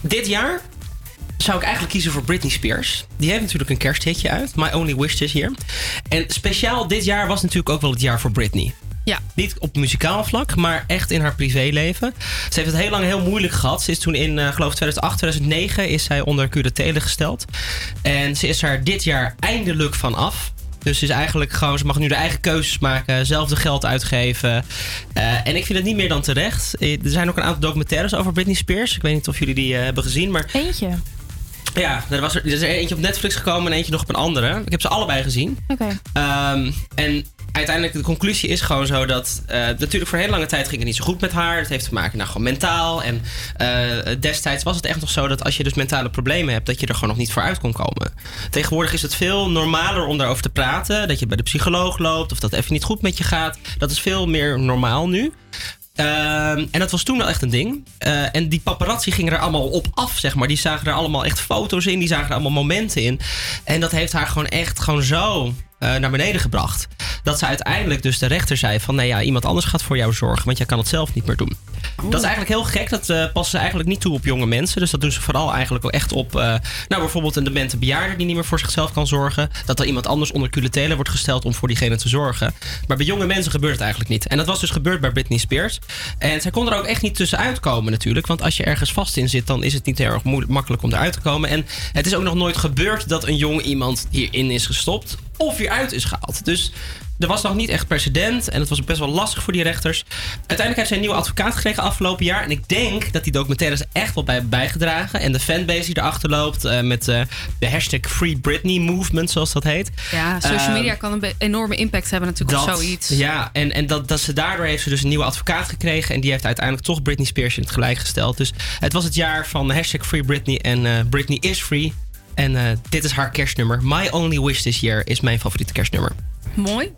dit jaar zou ik eigenlijk kiezen voor Britney Spears. Die heeft natuurlijk een kersthitje uit. My Only Wish This Year. En speciaal dit jaar was natuurlijk ook wel het jaar voor Britney. Ja. Niet op muzikaal vlak, maar echt in haar privéleven. Ze heeft het heel lang heel moeilijk gehad. Ze is toen in, eh, geloof ik, 2008, 2009 is zij onder curatele gesteld. En ze is er dit jaar eindelijk van af. Dus ze is eigenlijk gewoon, ze mag nu de eigen keuzes maken, zelf de geld uitgeven. Eh, en ik vind het niet meer dan terecht. Eh, Er zijn ook een aantal documentaires over Britney Spears. Ik weet niet of jullie die hebben gezien, maar Eentje. ja, er, was er, er is er eentje op Netflix gekomen en eentje nog op een andere. Ik heb ze allebei gezien. Oké. Ehm, en uiteindelijk de conclusie is gewoon zo dat... eh, natuurlijk voor hele lange tijd ging het niet zo goed met haar. Het heeft te maken nou, gewoon mentaal. En eh, destijds was het echt nog zo dat als je dus mentale problemen hebt... dat je er gewoon nog niet voor uit kon komen. Tegenwoordig is het veel normaler om daarover te praten. Dat je bij de psycholoog loopt of dat even niet goed met je gaat. Dat is veel meer normaal nu. Ehm, en dat was toen wel echt een ding. Eh, en die paparazzi gingen er allemaal op af, zeg maar. Die zagen er allemaal echt foto's in. Die zagen er allemaal momenten in. En dat heeft haar gewoon echt gewoon zo eh, naar beneden gebracht. Dat ze uiteindelijk dus de rechter zei van... nee ja, iemand anders gaat voor jou zorgen, want jij kan het zelf niet meer doen. Dat is eigenlijk heel gek. Dat eh, passen ze eigenlijk niet toe op jonge mensen. Dus dat doen ze vooral eigenlijk ook echt op... eh, nou, bijvoorbeeld een demente bejaarde die niet meer voor zichzelf kan zorgen. Dat er iemand anders onder curatele wordt gesteld om voor diegene te zorgen. Maar bij jonge mensen gebeurt het eigenlijk niet. En dat was dus gebeurd bij Britney Spears. En zij kon er ook echt niet tussenuit komen natuurlijk. Want als je ergens vast in zit, dan is het niet heel erg moeilijk, makkelijk om eruit te komen. En het is ook nog nooit gebeurd dat een jong iemand hierin is gestopt of weer uit is gehaald. Dus er was nog niet echt precedent en het was best wel lastig voor die rechters. Uiteindelijk heeft ze een nieuwe advocaat gekregen afgelopen jaar. En ik denk dat die documentaires echt wel bij bijgedragen. En de fanbase die erachter loopt eh, met eh, de hashtag Free Britney Movement, zoals dat heet. Ja, social ehm, media kan een enorme impact hebben natuurlijk op zoiets. Ja, en, en dat, dat ze daardoor heeft ze dus een nieuwe advocaat gekregen. En die heeft uiteindelijk toch Britney Spears in het gelijk gesteld. Dus het was het jaar van hashtag Free Britney en eh, Britney is Free. En eh, dit is haar kerstnummer. My Only Wish This Year is mijn favoriete kerstnummer. Mooi.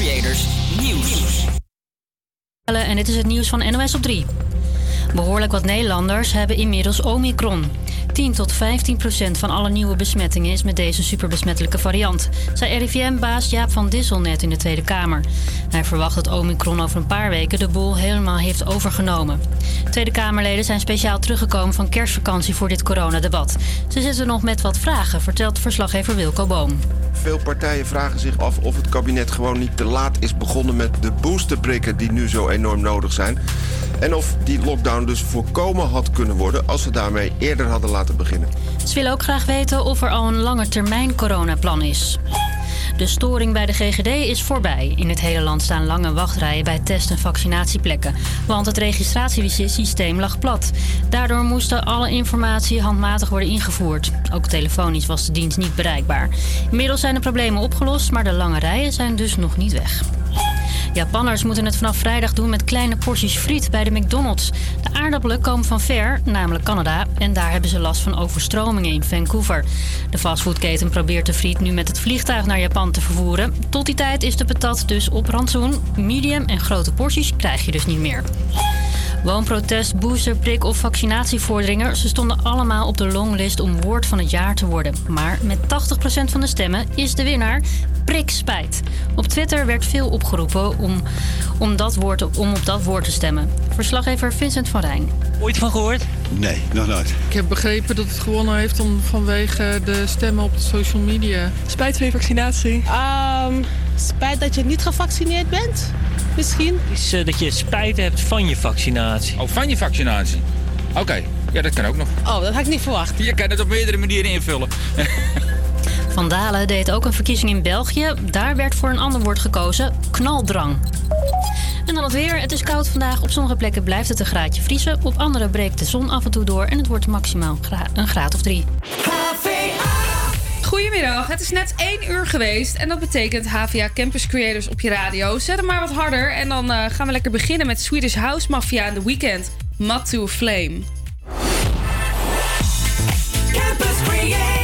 Creators Nieuws. En dit is het nieuws van NOS op 3. Behoorlijk wat Nederlanders hebben inmiddels Omicron. 10 tot 15 procent van alle nieuwe besmettingen is met deze superbesmettelijke variant, zei RIVM-baas Jaap van Dissel net in de Tweede Kamer. Hij verwacht dat Omicron over een paar weken de boel helemaal heeft overgenomen. Tweede Kamerleden zijn speciaal teruggekomen van kerstvakantie voor dit coronadebat. Ze zitten nog met wat vragen, vertelt verslaggever Wilco Boom. Veel partijen vragen zich af of het kabinet gewoon niet te laat is begonnen met de boosterprikken die nu zo enorm nodig zijn. En of die lockdown dus voorkomen had kunnen worden als ze daarmee eerder hadden laten beginnen. Ze willen ook graag weten of er al een langetermijn coronaplan is. De storing bij de GGD is voorbij. In het hele land staan lange wachtrijen bij test- en vaccinatieplekken. Want het registratiesysteem lag plat. Daardoor moesten alle informatie handmatig worden ingevoerd. Ook telefonisch was de dienst niet bereikbaar. Inmiddels zijn de problemen opgelost, maar de lange rijen zijn dus nog niet weg. Japanners moeten het vanaf vrijdag doen met kleine porties friet bij de McDonald's. De aardappelen komen van ver, namelijk Canada, en daar hebben ze last van overstromingen in Vancouver. De fastfoodketen probeert de friet nu met het vliegtuig naar Japan te vervoeren. Tot die tijd is de patat dus op rantsoen. Medium en grote porties krijg je dus niet meer. Woonprotest, boosterprik of vaccinatievorderingen, ze stonden allemaal op de longlist om woord van het jaar te worden. Maar met 80% van de stemmen is de winnaar prik spijt. Op Twitter werd veel opgeroepen om, om, dat woord, om op dat woord te stemmen. Verslaggever Vincent van Rijn. Ooit van gehoord? Nee, nog nooit. Ik heb begrepen dat het gewonnen heeft om, vanwege de stemmen op de social media. Spijt van je vaccinatie. Ehm, spijt dat je niet gevaccineerd bent? Misschien? Is eh, dat je spijt hebt van je vaccinatie. Oh, van je vaccinatie? Oké, ja, dat kan ook nog. Oh, dat had ik niet verwacht. Je kan het op meerdere manieren invullen. Van Dalen deed ook een verkiezing in België. Daar werd voor een ander woord gekozen: knaldrang. En dan het weer. Het is koud vandaag. Op sommige plekken blijft het een graadje vriezen. Op andere breekt de zon af en toe door en het wordt maximaal gra- een graad of drie. Goedemiddag, het is net 1 uur geweest en dat betekent HVA Campus Creators op je radio. Zet hem maar wat harder en dan eh, gaan we lekker beginnen met Swedish House Mafia in the Weekend. Mat to a Flame. Campus Creators,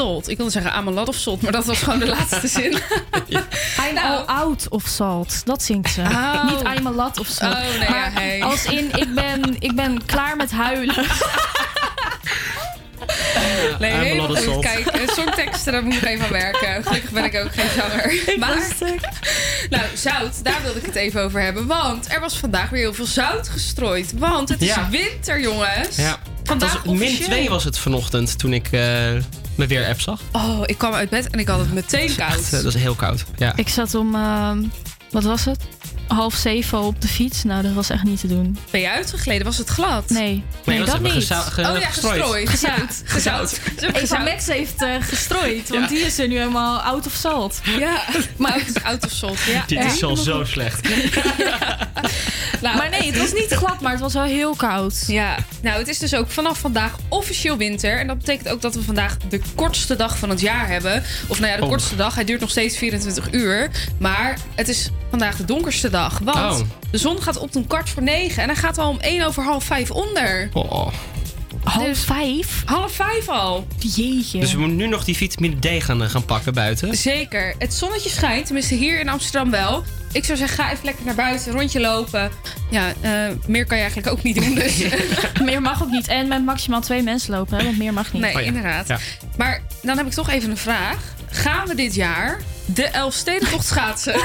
Ik wilde zeggen I'm of salt, maar dat was gewoon de laatste zin. I'm oh. out of salt. Dat zingt ze. Oh. Niet I'm of salt. Oh, nee, als in ik ben, ik ben klaar met huilen. Uh, nee, helemaal goed salt. kijken. Songteksten, daar moet ik even aan werken. Gelukkig ben ik ook geen zanger. Maar, nou, zout, daar wilde ik het even over hebben. Want er was vandaag weer heel veel zout gestrooid. Want het is winter, jongens. Ja. Vandaag min 2 was het vanochtend toen ik... Eh, met weer app zag. Oh, ik kwam uit bed en ik had het meteen koud. Eh, dat is heel koud. Ja. Ik zat om, ehm, wat was het? Half zeven op de fiets. Nou, dat was echt niet te doen. Ben je uitgegleden? Was het glad? Nee, nee, dat niet. geza- ge- Oh ja, gestrooid. Gezout. Gezout. Eva Max heeft eh, gestrooid, want die is er nu helemaal out of salt. Ja, maar het is out of salt. Ja. Dit is al zo slecht. Nou, maar nee, het was niet glad, maar het was wel heel koud. Ja, nou het is dus ook vanaf vandaag officieel winter. En dat betekent ook dat we vandaag de kortste dag van het jaar hebben. Of nou ja, de Oh. kortste dag. Hij duurt nog steeds 24 uur. Maar het is vandaag de donkerste dag. Want Oh. de zon gaat op om kwart voor negen. En hij gaat al om één over half vijf onder. Oh. Half vijf? Half vijf al. Jeetje. Dus we moeten nu nog die vitamine D gaan, eh, gaan pakken buiten. Zeker. Het zonnetje schijnt, tenminste hier in Amsterdam wel. Ik zou zeggen, ga even lekker naar buiten, rondje lopen. Ja, eh, meer kan je eigenlijk ook niet doen. Dus. meer mag ook niet. En met maximaal twee mensen lopen, hè, want meer mag niet. Nee, inderdaad. Maar dan heb ik toch even een vraag. Gaan we dit jaar de Elfstedentocht schaatsen?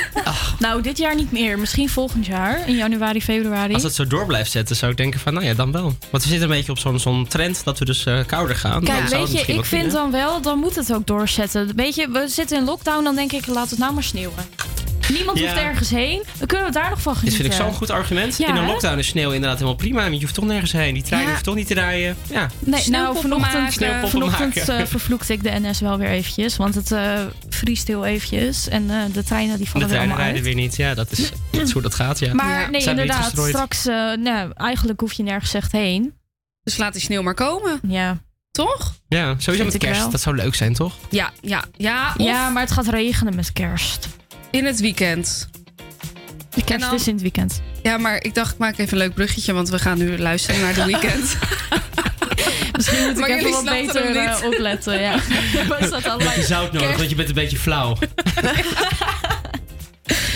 Nou, dit jaar niet meer. Misschien volgend jaar, in januari, februari. Als het zo door blijft zetten, zou ik denken van, nou ja, dan wel. Want we zitten een beetje op zo'n zo'n trend dat we dus eh, kouder gaan. Kijk, weet je, ik vind kunnen. dan wel, dan moet het ook doorzetten. Weet je, we zitten in lockdown, dan denk ik, laat het nou maar sneeuwen. Niemand Ja. hoeft ergens heen. Dan kunnen we daar nog van Dit genieten. vind ik zo'n goed argument. Ja, In een lockdown is sneeuw inderdaad helemaal prima. Want je hoeft toch nergens heen. Die trein Ja. hoeft toch niet te rijden. Ja. Nee, nou, vanochtend, maken. Sneeuwpoppen vanochtend eh, vervloekte ik de NS wel weer eventjes. Want het eh, vriest heel eventjes. En eh, de treinen die De vallen weer treinen allemaal rijden uit. weer niet. Ja, dat is, dat is hoe dat gaat. Ja. Maar nee, Zijn inderdaad. Straks, eh, nou, eigenlijk hoef je nergens echt heen. Dus laat die sneeuw maar komen. Ja. Toch? Ja, sowieso Vind met kerst. Dat zou leuk zijn, toch? Ja, ja, ja. Of Ja, maar het gaat regenen met kerst. In het weekend. De kerst dan- is in het weekend. Ja, maar ik dacht, ik maak even een leuk bruggetje, want we gaan nu luisteren naar de weekend. Misschien moet Maar ik even wat beter eh, opletten. Ja. Was dat allemaal je zout nodig, kerst- want je bent een beetje flauw.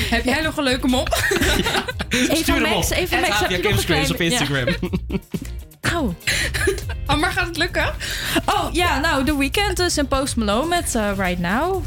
Heb jij nog een leuke mop? Even Stuur hem Max, op. even Max, heb je nog een op Instagram. Ja. Oh. Oh, maar gaat het lukken? oh, ja, nou, The Weeknd dus en Post Malone met eh, Right Now.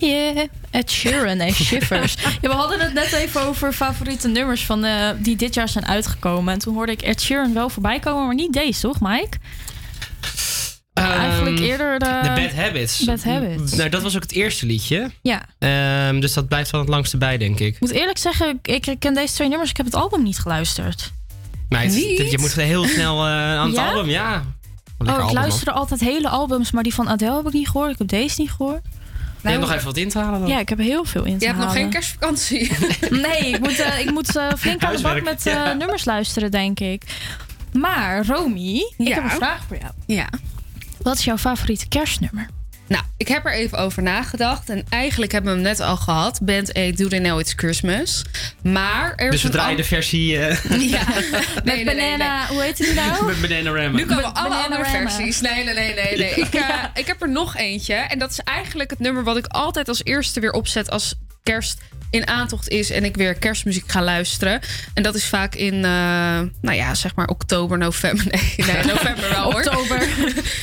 Yeah, Ed Sheeran en Shivers. ja, we hadden het net even over favoriete nummers van, eh, die dit jaar zijn uitgekomen. En toen hoorde ik Ed Sheeran wel voorbij komen, maar niet deze, toch, Mike? Eigenlijk Ehm, eerder de... The Bad Habits. Bad Habits. Nou, dat was ook het eerste liedje. Ja. Ehm, dus dat blijft wel het langste bij, denk ik. Ik moet eerlijk zeggen, ik ik ken deze twee nummers. Ik heb het album niet geluisterd. Meid, Niet? je moet heel snel eh, aan het Ja? album, ja. Oh, ik album, luisterde altijd hele albums, maar die van Adele heb ik niet gehoord. Ik heb deze niet gehoord. Je hebt nog even wat in te halen dan. Ja, ik heb heel veel in te Je hebt nog halen. geen kerstvakantie. Nee, ik moet, eh, ik moet eh, flink aan de bak met eh, ja. nummers luisteren, denk ik. Maar, Romy, ik Ja. heb een vraag voor jou. Ja. Wat is jouw favoriete kerstnummer? Nou, ik heb er even over nagedacht. En eigenlijk hebben we hem net al gehad. Band 8, Do They Know It's Christmas. Maar er Dus is we draaien de versie eh, Ja, nee, nee, nee, nee. Hoe heet die nou? met Bananarama. Nu komen alle andere versies. Nee, nee, nee, nee. nee. Ik, eh, ik heb er nog eentje. En dat is eigenlijk het nummer wat ik altijd als eerste weer opzet als kerst in aantocht is en ik weer kerstmuziek ga luisteren. En dat is vaak in, eh, nou ja, zeg maar oktober, november. Nee, nee november wel hoor. Oktober,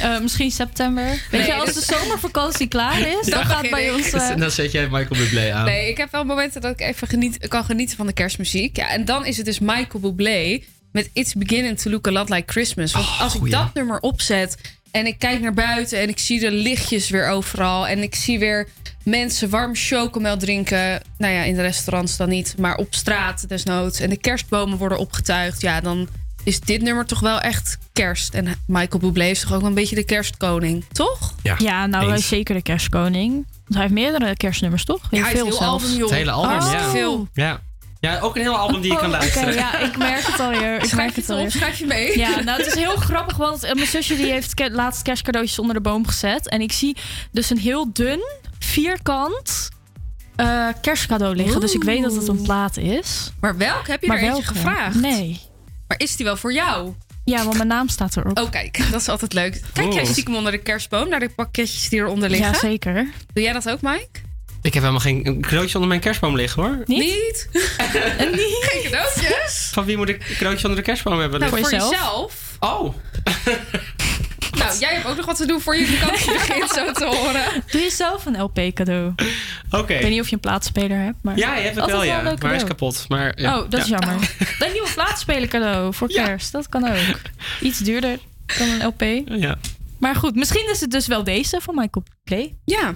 eh, misschien september. Weet Nee, je, als dus- de zomervakantie klaar is, dan Dan gaat bij ik. ons... eh, Dan zet jij Michael Bublé aan. Nee, ik heb wel momenten dat ik even geniet, kan genieten van de kerstmuziek. Ja, en dan is het dus Michael Bublé met It's Beginning to Look a Lot Like Christmas. Want als ik goeie. dat nummer opzet en ik kijk naar buiten en ik zie de lichtjes weer overal en ik zie weer mensen warm chocomel drinken. Nou ja, in de restaurants dan niet, maar op straat desnoods. En de kerstbomen worden opgetuigd. Ja, dan is dit nummer toch wel echt kerst. En Michael Bublé is toch ook wel een beetje de kerstkoning, toch? Ja, nou, hij is zeker de kerstkoning. Want hij heeft meerdere kerstnummers, toch? Ja, hij heeft veel heel zelfs. album, joh. Het hele album, Oh. ja. Veel. ja. Ja, ook een heel album die je kan Oh, luisteren. Oké, ja, ik merk het alweer. Ik Schrijf merk het het op, schrijf je mee. Ja, nou, het is heel grappig, want eh, mijn zusje die heeft ke- laatst kerstcadeautjes onder de boom gezet. En ik zie dus een heel dun, vierkant eh, kerstcadeau liggen. Dus ik weet dat het een plaat is. Maar welk? Heb je Maar er eentje welke? gevraagd? Nee. Maar is die wel voor jou? Ja, want mijn naam staat erop. Oh, kijk, dat is altijd leuk. Kijk jij Oh. stiekem onder de kerstboom naar de pakketjes die eronder liggen? Ja, zeker. Doe jij dat ook, Mike? Ik heb helemaal geen cadeautje onder mijn kerstboom liggen hoor. Niet? Geen cadeautjes? Van wie moet ik een cadeautje onder de kerstboom hebben Nou, voor jezelf. Oh. Nou, jij hebt ook nog wat te doen voor je vakantie begint zo te horen. Doe jezelf een LP cadeau. Oké. Ik weet niet of je een plaatspeler hebt, maar... Ja, je hebt het wel, ja. Maar hij is kapot. Maar, ja. Oh, dat is Ja. jammer. Een nieuwe plaatspeler cadeau voor kerst. Dat kan ook. Iets duurder dan een LP. Ja. Maar goed, misschien is het dus wel deze van Michael Play. Ja.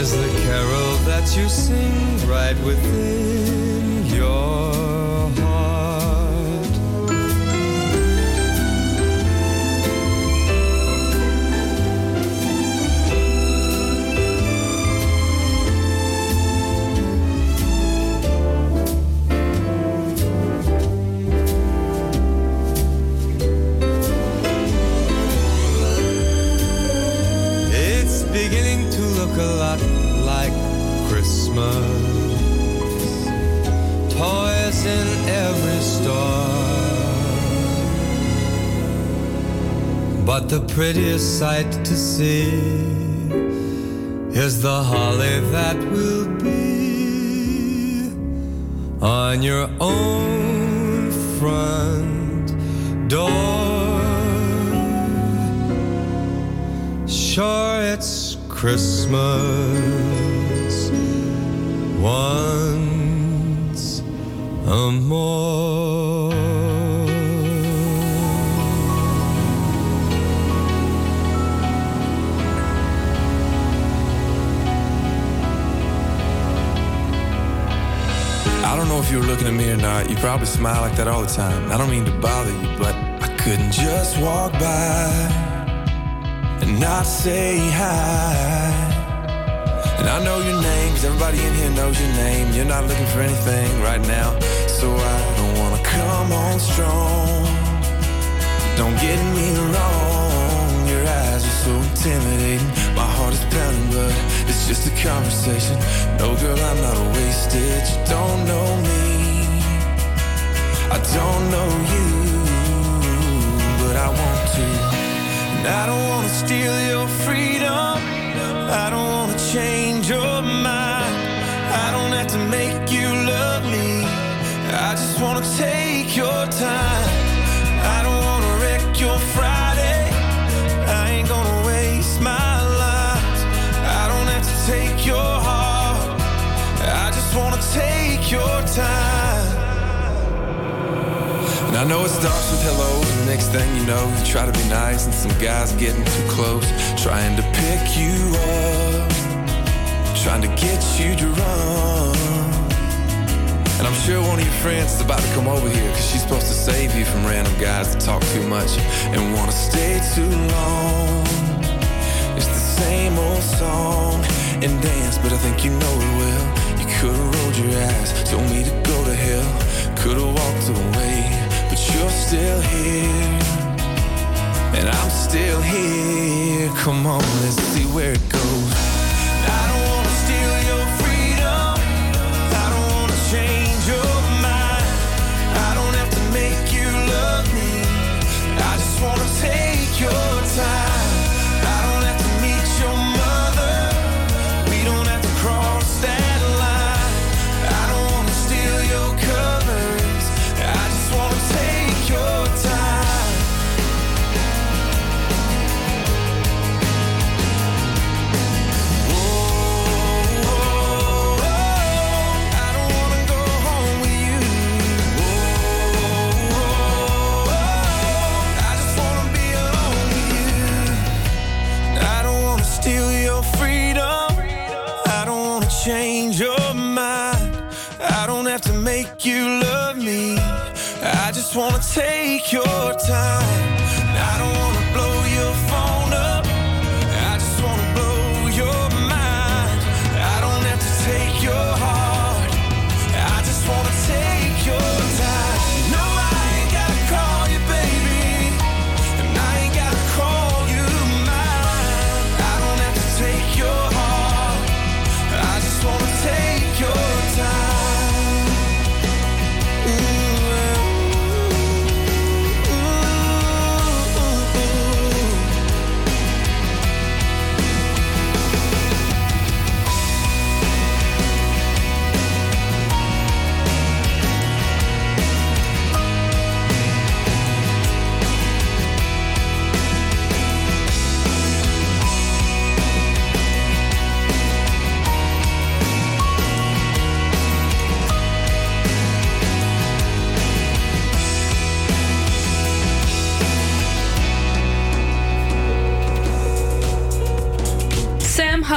is the carol that you sing right within your Christmas. Toys in every store. But the prettiest sight to see is the holly that will be on your own front door. Sure, it's Christmas once a more. I don't know if you were looking at me or not. You probably smile like that all the time. I don't mean to bother you, but I couldn't just walk by and not say hi. And I know your name, 'cause everybody in here knows your name. You're not looking for anything right now, so I don't wanna come on strong. Don't get me wrong, your eyes are so intimidating. My heart is pounding, but it's just a conversation. No, girl, I'm not a wasted. You don't know me, I don't know you, but I want to. And I don't wanna steal your freedom. I don't change your mind. I don't have to make you love me. I just wanna take your time. I don't wanna wreck your Friday. I ain't gonna waste my life. I don't have to take your heart. I just wanna take your time. And I know it starts with hello, and the next thing you know, you try to be nice, and some guy's getting too close, trying to pick you up, trying to get you drunk. And I'm sure one of your friends is about to come over here, cause she's supposed to save you from random guys that talk too much and wanna stay too long. It's the same old song and dance, but I think you know it well. You could've rolled your eyes, told me to go to hell, could've walked away, but you're still here. And I'm still here. Come on, let's see where it goes. Time.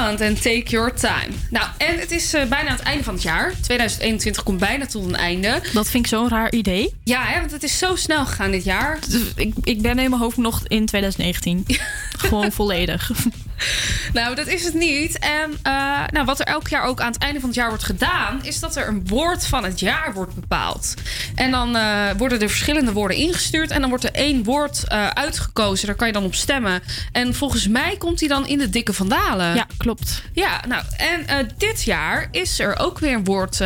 En Take Your Time. Nou, en het is eh, bijna het einde van het jaar. 2021 komt bijna tot een einde. Dat vind ik zo'n raar idee. Ja, hè, want het is zo snel gegaan dit jaar. Ik, ik ben in mijn hoofd nog in 2019. Gewoon volledig. Nou, dat is het niet. En eh, nou, wat er elk jaar ook aan het einde van het jaar wordt gedaan, is dat er een woord van het jaar wordt bepaald. En dan eh, worden er verschillende woorden ingestuurd. En dan wordt er één woord eh, uitgekozen. Daar kan je dan op stemmen. En volgens mij komt die dan in de dikke vandalen. Ja, klopt. Ja, nou, en dit jaar is er ook weer een woord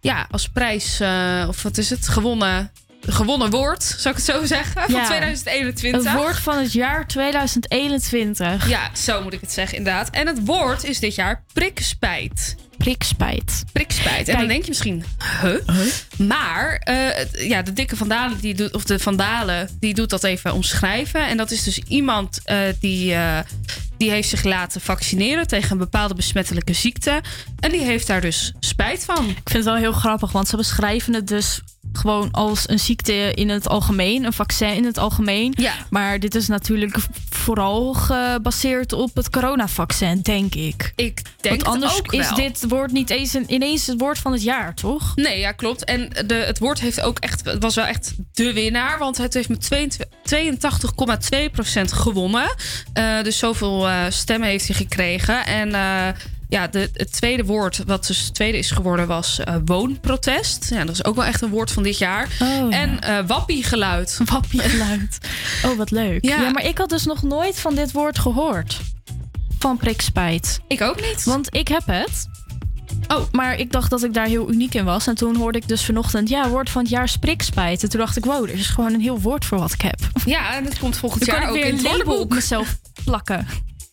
ja, als prijs, of wat is het, gewonnen. Gewonnen woord, zou ik het zo zeggen, van Ja. 2021. Het woord van het jaar 2021. Ja, zo moet ik het zeggen, inderdaad. En het woord is dit jaar prikspijt. Prikspijt. Prikspijt. En Kijk. dan denk je misschien, huh? Maar eh, ja, de dikke vandalen, die doet, of de vandalen, die doet dat even omschrijven. En dat is dus iemand eh, die, eh, die heeft zich laten vaccineren tegen een bepaalde besmettelijke ziekte. En die heeft daar dus spijt van. Ik vind het wel heel grappig, want ze beschrijven het dus gewoon als een ziekte in het algemeen, een vaccin in het algemeen. Ja. Maar dit is natuurlijk vooral gebaseerd op het coronavaccin, denk ik. Ik denk Want anders ook is wel. dit woord niet eens een, ineens het woord van het jaar, toch? Nee, ja, klopt. En de, het woord heeft ook echt, het was wel echt de winnaar. Want het heeft met 82,2% gewonnen. Eh, dus zoveel eh, stemmen heeft hij gekregen. En eh, ja, de, het tweede woord, wat dus het tweede is geworden, was eh, woonprotest. Ja, dat is ook wel echt een woord van dit jaar. Oh, ja. en eh wappiegeluid. Wappiegeluid. Oh, wat leuk. Ja. Ja. maar ik had dus nog nooit van dit woord gehoord. Van prikspijt. Ik ook niet. Want ik heb het. Oh. Maar ik dacht dat ik daar heel uniek in was. En toen hoorde ik dus vanochtend, ja, woord van het jaar prikspijt. En toen dacht ik, wow, er is gewoon een heel woord voor wat ik heb. Ja, en het komt volgend Dan jaar ook in het woordenboek. mezelf plakken.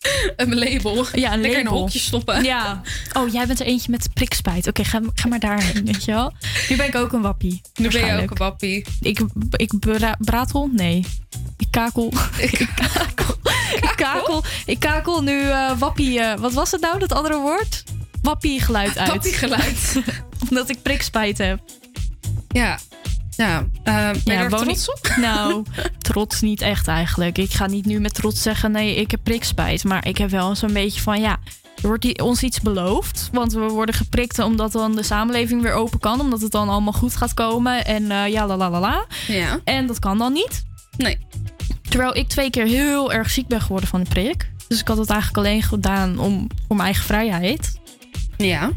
Een label. Ja, een Lekker in een label. hokje stoppen. Ja. Oh, jij bent er eentje met prikspijt. Oké, ga, ga maar daarheen, weet je wel. Nu ben ik ook een wappie. Nu ben je ook een wappie. Ik, ik bra- bratel? Nee. Ik kakel. Ik kakel. Ik kakel, ik kakel nu eh, wappie. eh, wat was het nou, dat andere woord? Wappie geluid uit. Wappiegeluid. Omdat ik prikspijt heb. Ja. Ja, eh, ben je Ja, trots op? Nou, trots niet echt eigenlijk. Ik ga niet nu met trots zeggen, nee, ik heb prikspijt. Maar ik heb wel zo'n beetje van, ja, er wordt ons iets beloofd. Want we worden geprikt omdat dan de samenleving weer open kan. Omdat het dan allemaal goed gaat komen. En eh, ja, la la la la. Ja. En dat kan dan niet. Nee. Terwijl ik twee keer heel erg ziek ben geworden van de prik. Dus ik had het eigenlijk alleen gedaan om, voor mijn eigen vrijheid. Ja.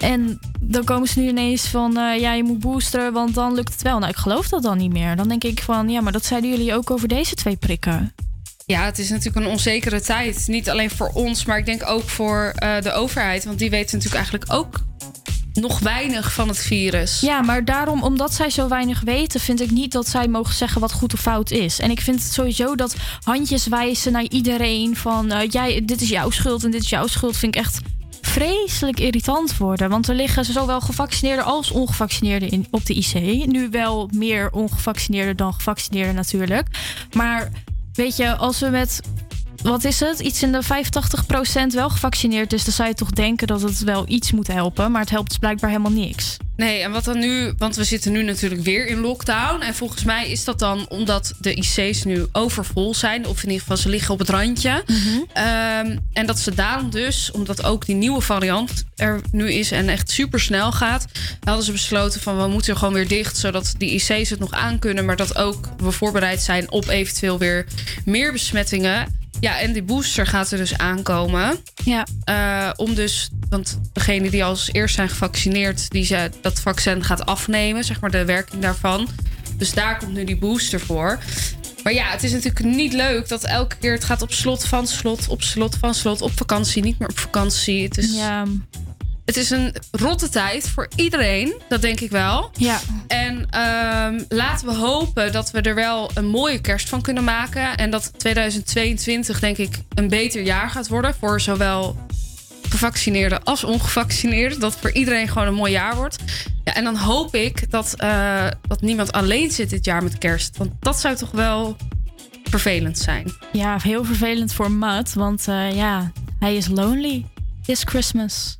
En dan komen ze nu ineens van, eh, ja, je moet boosteren, want dan lukt het wel. Nou, ik geloof dat dan niet meer. Dan denk ik van, ja, maar dat zeiden jullie ook over deze twee prikken. Ja, het is natuurlijk een onzekere tijd. Niet alleen voor ons, maar ik denk ook voor eh, de overheid. Want die weten natuurlijk eigenlijk ook nog weinig van het virus. Ja, maar daarom, omdat zij zo weinig weten, vind ik niet dat zij mogen zeggen wat goed of fout is. En ik vind het sowieso dat handjes wijzen naar iedereen van, eh, jij, dit is jouw schuld en dit is jouw schuld, vind ik echt vreselijk irritant worden. Want er liggen zowel gevaccineerden als ongevaccineerden in, op de IC. Nu wel meer ongevaccineerden dan gevaccineerden natuurlijk. Maar weet je, als we met wat is het? Iets in de 85% wel gevaccineerd is, dan zou je toch denken dat het wel iets moet helpen. Maar het helpt dus blijkbaar helemaal niks. Nee, en wat dan nu, want we zitten nu natuurlijk weer in lockdown. En volgens mij is dat dan omdat de IC's nu overvol zijn. Of in ieder geval ze liggen op het randje. Ehm, en dat ze daarom dus, omdat ook die nieuwe variant er nu is en echt super snel gaat, hadden ze besloten van we moeten gewoon weer dicht, zodat die IC's het nog aankunnen, maar dat ook we voorbereid zijn op eventueel weer meer besmettingen. Ja, en die booster gaat er dus aankomen. Ja. Eh, om dus, want degene die als eerst zijn gevaccineerd, die ze, dat vaccin gaat afnemen, zeg maar de werking daarvan. Dus daar komt nu die booster voor. Maar ja, het is natuurlijk niet leuk dat elke keer het gaat op slot van slot, op slot van slot, op vakantie, niet meer op vakantie. Het is, Ja. Het is een rotte tijd voor iedereen, dat denk ik wel. Ja. En ehm, laten we hopen dat we er wel een mooie kerst van kunnen maken. En dat 2022 denk ik een beter jaar gaat worden voor zowel gevaccineerden als ongevaccineerden. Dat voor iedereen gewoon een mooi jaar wordt. Ja, en dan hoop ik dat, eh, dat niemand alleen zit dit jaar met kerst. Want dat zou toch wel vervelend zijn. Ja, heel vervelend voor Matt, want eh, ja, hij is lonely this Christmas.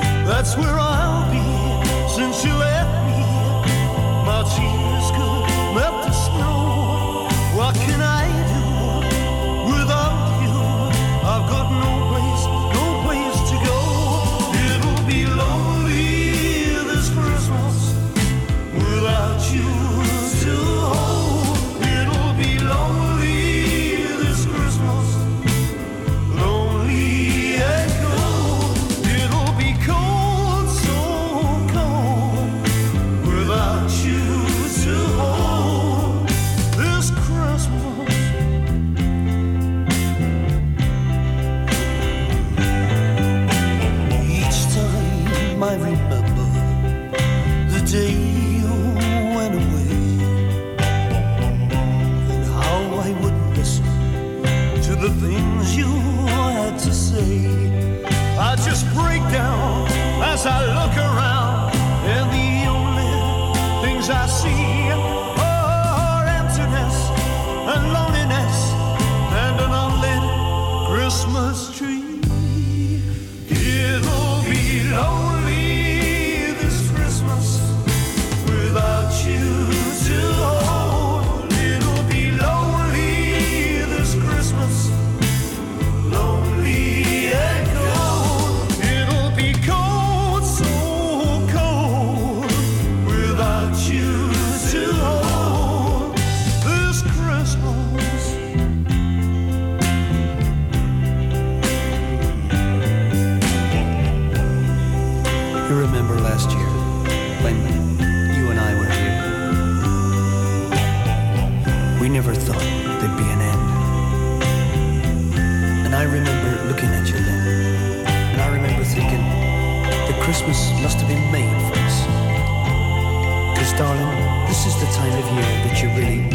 That's where I'll be since you left me. My tears could melt the snow. What can I? really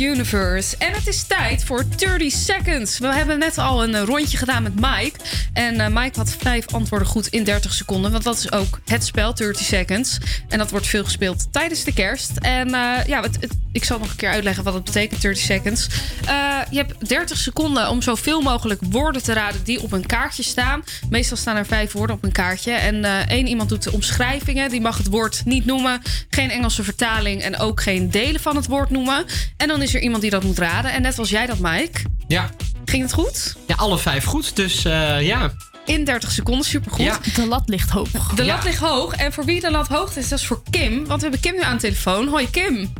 Universe. En het is tijd voor 30 Seconds. We hebben net al een eh, rondje gedaan met Mike. En eh, Mike had vijf antwoorden goed in 30 seconden. Want dat is ook het spel 30 Seconds. En dat wordt veel gespeeld tijdens de kerst. En eh, ja, het, het- ik zal nog een keer uitleggen wat het betekent, 30 Seconds. Eh, je hebt 30 seconden om zoveel mogelijk woorden te raden die op een kaartje staan. Meestal staan er vijf woorden op een kaartje. En eh, één iemand doet de omschrijvingen. Die mag het woord niet noemen. Geen Engelse vertaling en ook geen delen van het woord noemen. En dan is er iemand die dat moet raden. En net was jij dat, Mike. Ja. Ging het goed? Ja, alle vijf goed. Dus eh, ja. In 30 seconden, supergoed. Ja. De lat ligt hoog. De Ja. lat ligt hoog. En voor wie de lat hoog is, dat is voor Kim. Want we hebben Kim nu aan de telefoon. Hoi Kim.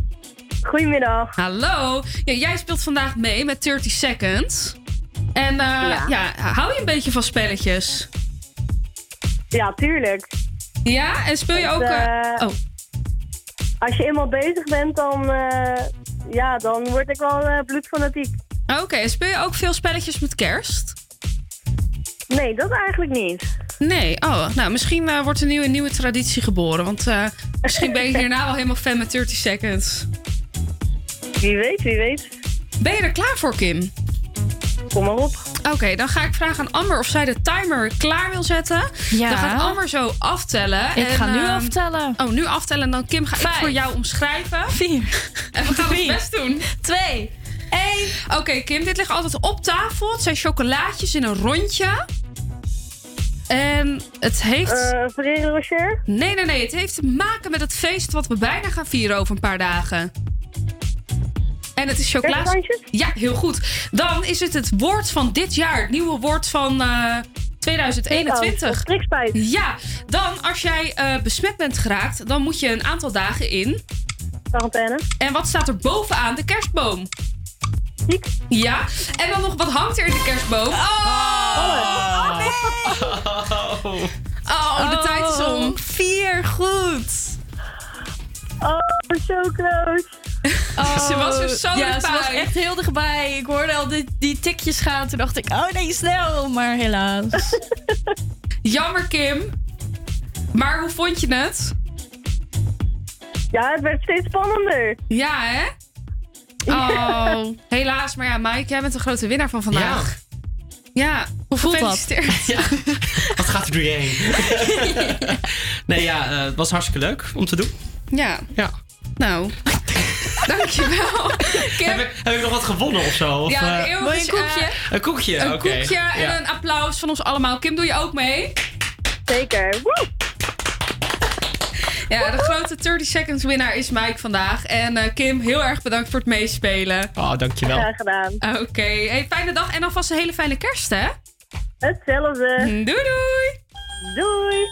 Goedemiddag. Hallo. Ja, jij speelt vandaag mee met 30 Seconds. En eh, ja. Ja. hou je een beetje van spelletjes? Ja, tuurlijk. Ja, en speel je ook... eh, eh, oh, Als je eenmaal bezig bent, dan, ja, dan word ik wel bloedfanatiek. oké. Speel je ook veel spelletjes met kerst? Nee, dat eigenlijk niet. Nee, oh, nou misschien wordt er nu een nieuwe traditie geboren. Want misschien ben je hierna wel helemaal fan met 30 Seconds. Wie weet, wie weet. Ben je er klaar voor, Kim? Kom maar op. Oké, dan ga ik vragen aan Amber of zij de timer klaar wil zetten. Ja. Dan gaat Amber zo aftellen. Ik ga nu ehm, aftellen. Oh, nu aftellen. En dan Kim ga ik voor jou omschrijven. Vier. En we gaan ons Drie. best doen. Twee. Eén. Oké, Kim, dit ligt altijd op tafel. Het zijn chocolaatjes in een rondje. En het heeft... Eh Ferrero Rocher? Nee, nee, nee. Het heeft te maken met het feest wat we bijna gaan vieren over een paar dagen. En het is chocola. Ja, heel goed. Dan is het het woord van dit jaar. Het nieuwe woord van eh 2021. Prikspijt. Ja, dan als jij eh, besmet bent geraakt, dan moet je een aantal dagen in. Quarantaine. En wat staat er bovenaan de kerstboom? Ziek. Ja, en dan nog wat hangt er in de kerstboom? Oh, Oh, de tijd is om. Vier. Goed. Oh, zo close. Ze was er zo Ja, ze dichtbij. was echt heel dichtbij. Ik hoorde al die, die tikjes gaan. Toen dacht ik, oh nee, snel. Maar helaas. Jammer, Kim. Maar hoe vond je het? Ja, het werd steeds spannender. Ja, hè? Oh, helaas. Maar ja, Mike, jij bent de grote winnaar van vandaag. Ja, Hoe voelt dat? gefeliciteerd. Wat gaat er door je heen? nee, ja, eh, het was hartstikke leuk om te doen. Ja. Ja. Nou, dankjewel. Kim, Heb ik, heb ik nog wat gewonnen of zo? Of, ja, eh, een je een koekje? een koekje, een oké. koekje en Ja. een applaus van ons allemaal. Kim, doe je ook mee? Zeker. Woe! Ja, de grote 30 seconds winnaar is Mike vandaag. En eh, Kim, heel erg bedankt voor het meespelen. Oh, dankjewel. Graag gedaan. Oké, hey, fijne dag en alvast een hele fijne kerst, hè? Hetzelfde. Doei doei! Doei.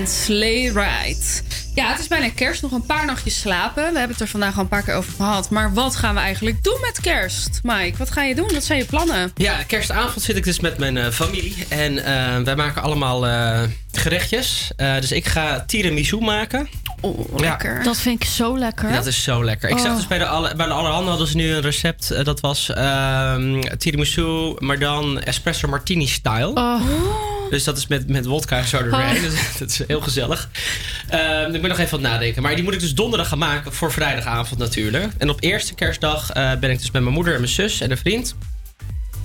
En Sleigh Ride. Ja, het is bijna kerst. Nog een paar nachtjes slapen. We hebben het er vandaag al een paar keer over gehad. Maar wat gaan we eigenlijk doen met kerst? Mike, wat ga je doen? Wat zijn je plannen? Ja, kerstavond zit ik dus met mijn eh, familie. En eh, wij maken allemaal eh, gerechtjes. Eh, dus ik ga tiramisu maken. Oh, lekker. Dat vind ik zo lekker. Dat is zo lekker. Ik zag Oh. dus bij de, alle, bij de Allerhande hadden ze nu een recept. dat was ehm, tiramisu, maar dan espresso martini style. Oh. Dus dat is met, met wodka en zo. Oh. Dus dat is heel gezellig. Ehm, ik ben nog even aan het nadenken. Maar die moet ik dus donderdag gaan maken voor vrijdagavond natuurlijk. En op eerste kerstdag eh, ben ik dus met mijn moeder en mijn zus en een vriend.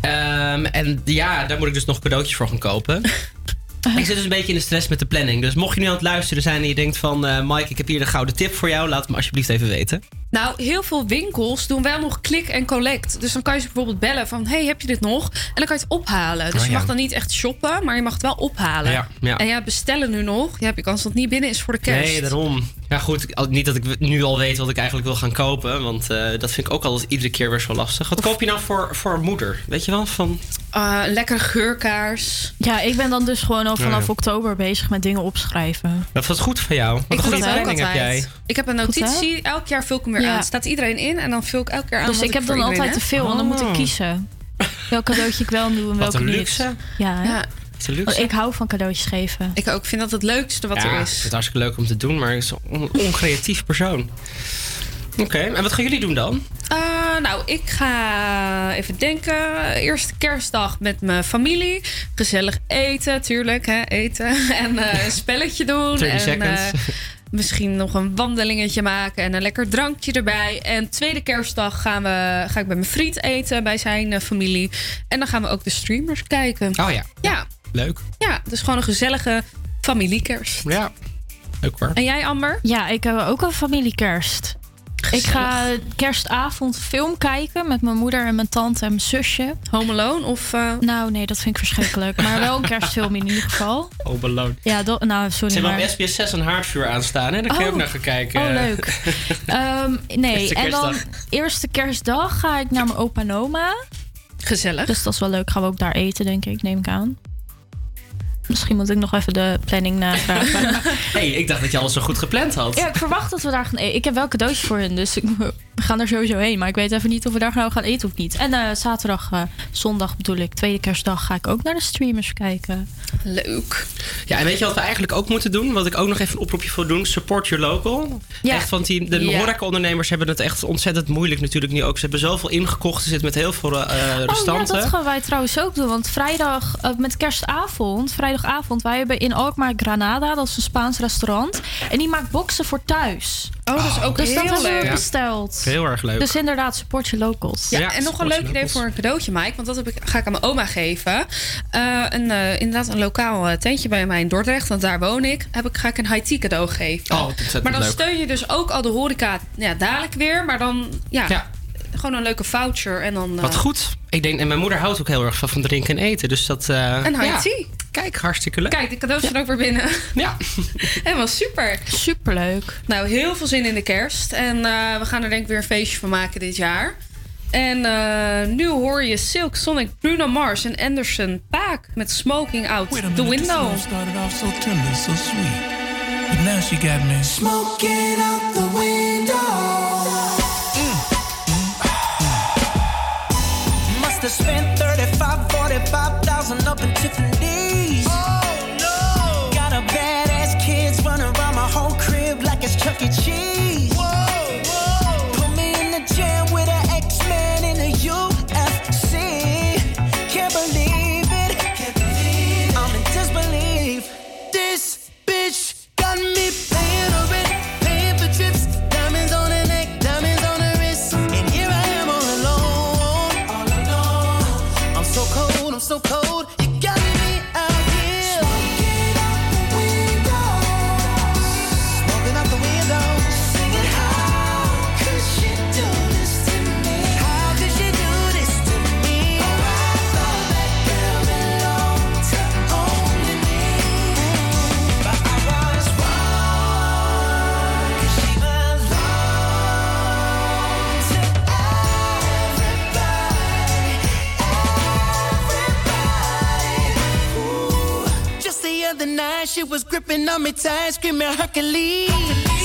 Ehm, en ja, daar moet ik dus nog cadeautjes voor gaan kopen. Ik zit dus een beetje in de stress met de planning. Dus mocht je nu aan het luisteren zijn en je denkt van... eh, Mike, ik heb hier de gouden tip voor jou. Laat het me alsjeblieft even weten. Nou, heel veel winkels doen wel nog click en collect. Dus dan kan je ze bijvoorbeeld bellen van... hey, heb je dit nog? En dan kan je het ophalen. Dus Oh, je ja. mag dan niet echt shoppen, maar je mag het wel ophalen. Ja, ja. En ja, bestellen nu nog. Je hebt je kans dat het niet binnen is voor de kerst. Nee, daarom. Ja, goed. Niet dat ik nu al weet wat ik eigenlijk wil gaan kopen. Want eh, dat vind ik ook altijd iedere keer weer zo lastig. Wat koop je nou voor, voor moeder? Weet je wel? Van... Uh, lekkere geurkaars. Ja, ik ben dan dus gewoon al vanaf Ja. oktober bezig met dingen opschrijven. Dat was goed van jou. Wat Ik een doe goede planning heb altijd. jij. Ik heb een Goed, notitie. Elk jaar vul ik hem weer Ja. aan. Staat iedereen in en dan vul ik elke keer aan. Dus wat ik heb dan altijd te veel en dan moet ik Oh. kiezen. Welk cadeautje ik wel doe en Wat welke niet. Ja? Ja. Is het luxe? Want ik hou van cadeautjes geven. Ik ook vind dat het leukste wat ja, er Ik is. vind het hartstikke leuk om te doen, maar ik is een on- oncreatief persoon. Oké, en wat gaan jullie doen dan? Uh, nou, ik ga even denken. Eerste kerstdag met mijn familie. Gezellig eten, tuurlijk. Hè, eten. En eh, een spelletje doen. 30 en seconds. eh, misschien nog een wandelingetje maken. En een lekker drankje erbij. En tweede kerstdag gaan we, ga ik bij mijn vriend eten. Bij zijn eh, familie. En dan gaan we ook de streamers kijken. Oh ja. Ja, Leuk. ja dus gewoon een gezellige familiekerst. Ja. Leuk hoor. En jij, Amber? Ja, ik heb ook een familiekerst. Ik ga kerstavond film kijken met mijn moeder en mijn tante en mijn zusje. Home Alone of... eh, Nou, nee, dat vind ik verschrikkelijk. Maar wel een kerstfilm in ieder geval. Oh, beloon. Ja, do- nou, Ze sorry. hebben Maar... op SBS 6 een haardvuur aanstaan, hè? Daar kun je Oh. ook naar gaan kijken. Oh, leuk. Ehm, nee, Eerste en dan kerstdag. eerste kerstdag ga ik naar mijn opa en oma. Gezellig. Dus dat is wel leuk. Gaan we ook daar eten, denk ik, neem ik aan. Misschien moet ik nog even de planning navragen. hey, ik dacht dat je alles zo goed gepland had. ja, ik verwacht dat we daar gaan eten. Ik heb wel cadeautjes voor hen, dus ik, we gaan er sowieso heen. Maar ik weet even niet of we daar nou gaan eten of niet. En eh, zaterdag, eh, zondag bedoel ik, tweede kerstdag, ga ik ook naar de streamers kijken. Leuk. Ja, en weet je wat we eigenlijk ook moeten doen? Wat ik ook nog even een oproepje voor doen. Support your local. Ja. Echt, want die, de Ja. horecaondernemers hebben het echt ontzettend moeilijk natuurlijk nu ook. Ze hebben zoveel ingekocht. Ze zitten met heel veel eh Oh ja, restanten. dat gaan wij trouwens ook doen. Want vrijdag, met kerstavond, vrijdagavond, wij hebben in Alkmaar Granada, dat is een Spaans restaurant. En die maakt boxen voor thuis. Oh, dat is ook dus dat heel hebben we leuk. besteld. Heel erg leuk. Dus inderdaad, support je locals. Ja, en nog een leuk idee voor een cadeautje, Mike. Want dat heb ik, ga ik aan mijn oma geven. Eh, een, eh, inderdaad, een lokaal eh, tentje bij mij in Dordrecht. Want daar woon ik. Heb ik ga ik een high tea cadeau geven. Oh, maar dan leuk. steun je dus ook al de horeca ja, dadelijk weer. Maar dan, ja, Ja. Gewoon een leuke voucher. En dan, eh, Wat goed. Ik denk, en mijn moeder houdt ook heel erg van, van drinken en eten. Dus dat... eh, Een high ja. tea. Kijk, hartstikke leuk. Kijk, de cadeaus zijn ook weer binnen. Ja. Helemaal super. Superleuk. Nou, heel veel zin in de kerst. En eh, we gaan er denk ik weer een feestje van maken dit jaar. En eh, nu hoor je Silk Sonic, Bruno Mars en Anderson Paak met Smoking Out the Window. started off so tender, so sweet. But now she got me smoking out the window. spend the night, she was gripping on me tight, screaming Hercules. Hercules.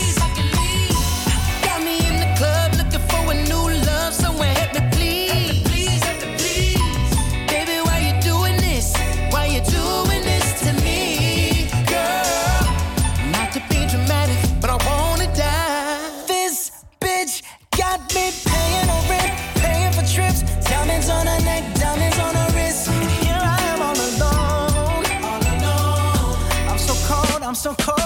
some cold.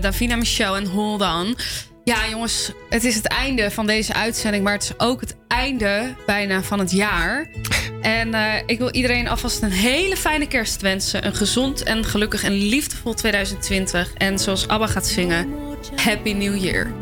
Davina Michel en Hold On. Ja, jongens, het is het einde van deze uitzending, maar het is ook het einde bijna van het jaar. En eh, ik wil iedereen alvast een hele fijne kerst wensen. Een gezond en gelukkig en liefdevol 2020. En zoals ABBA gaat zingen, Happy New Year.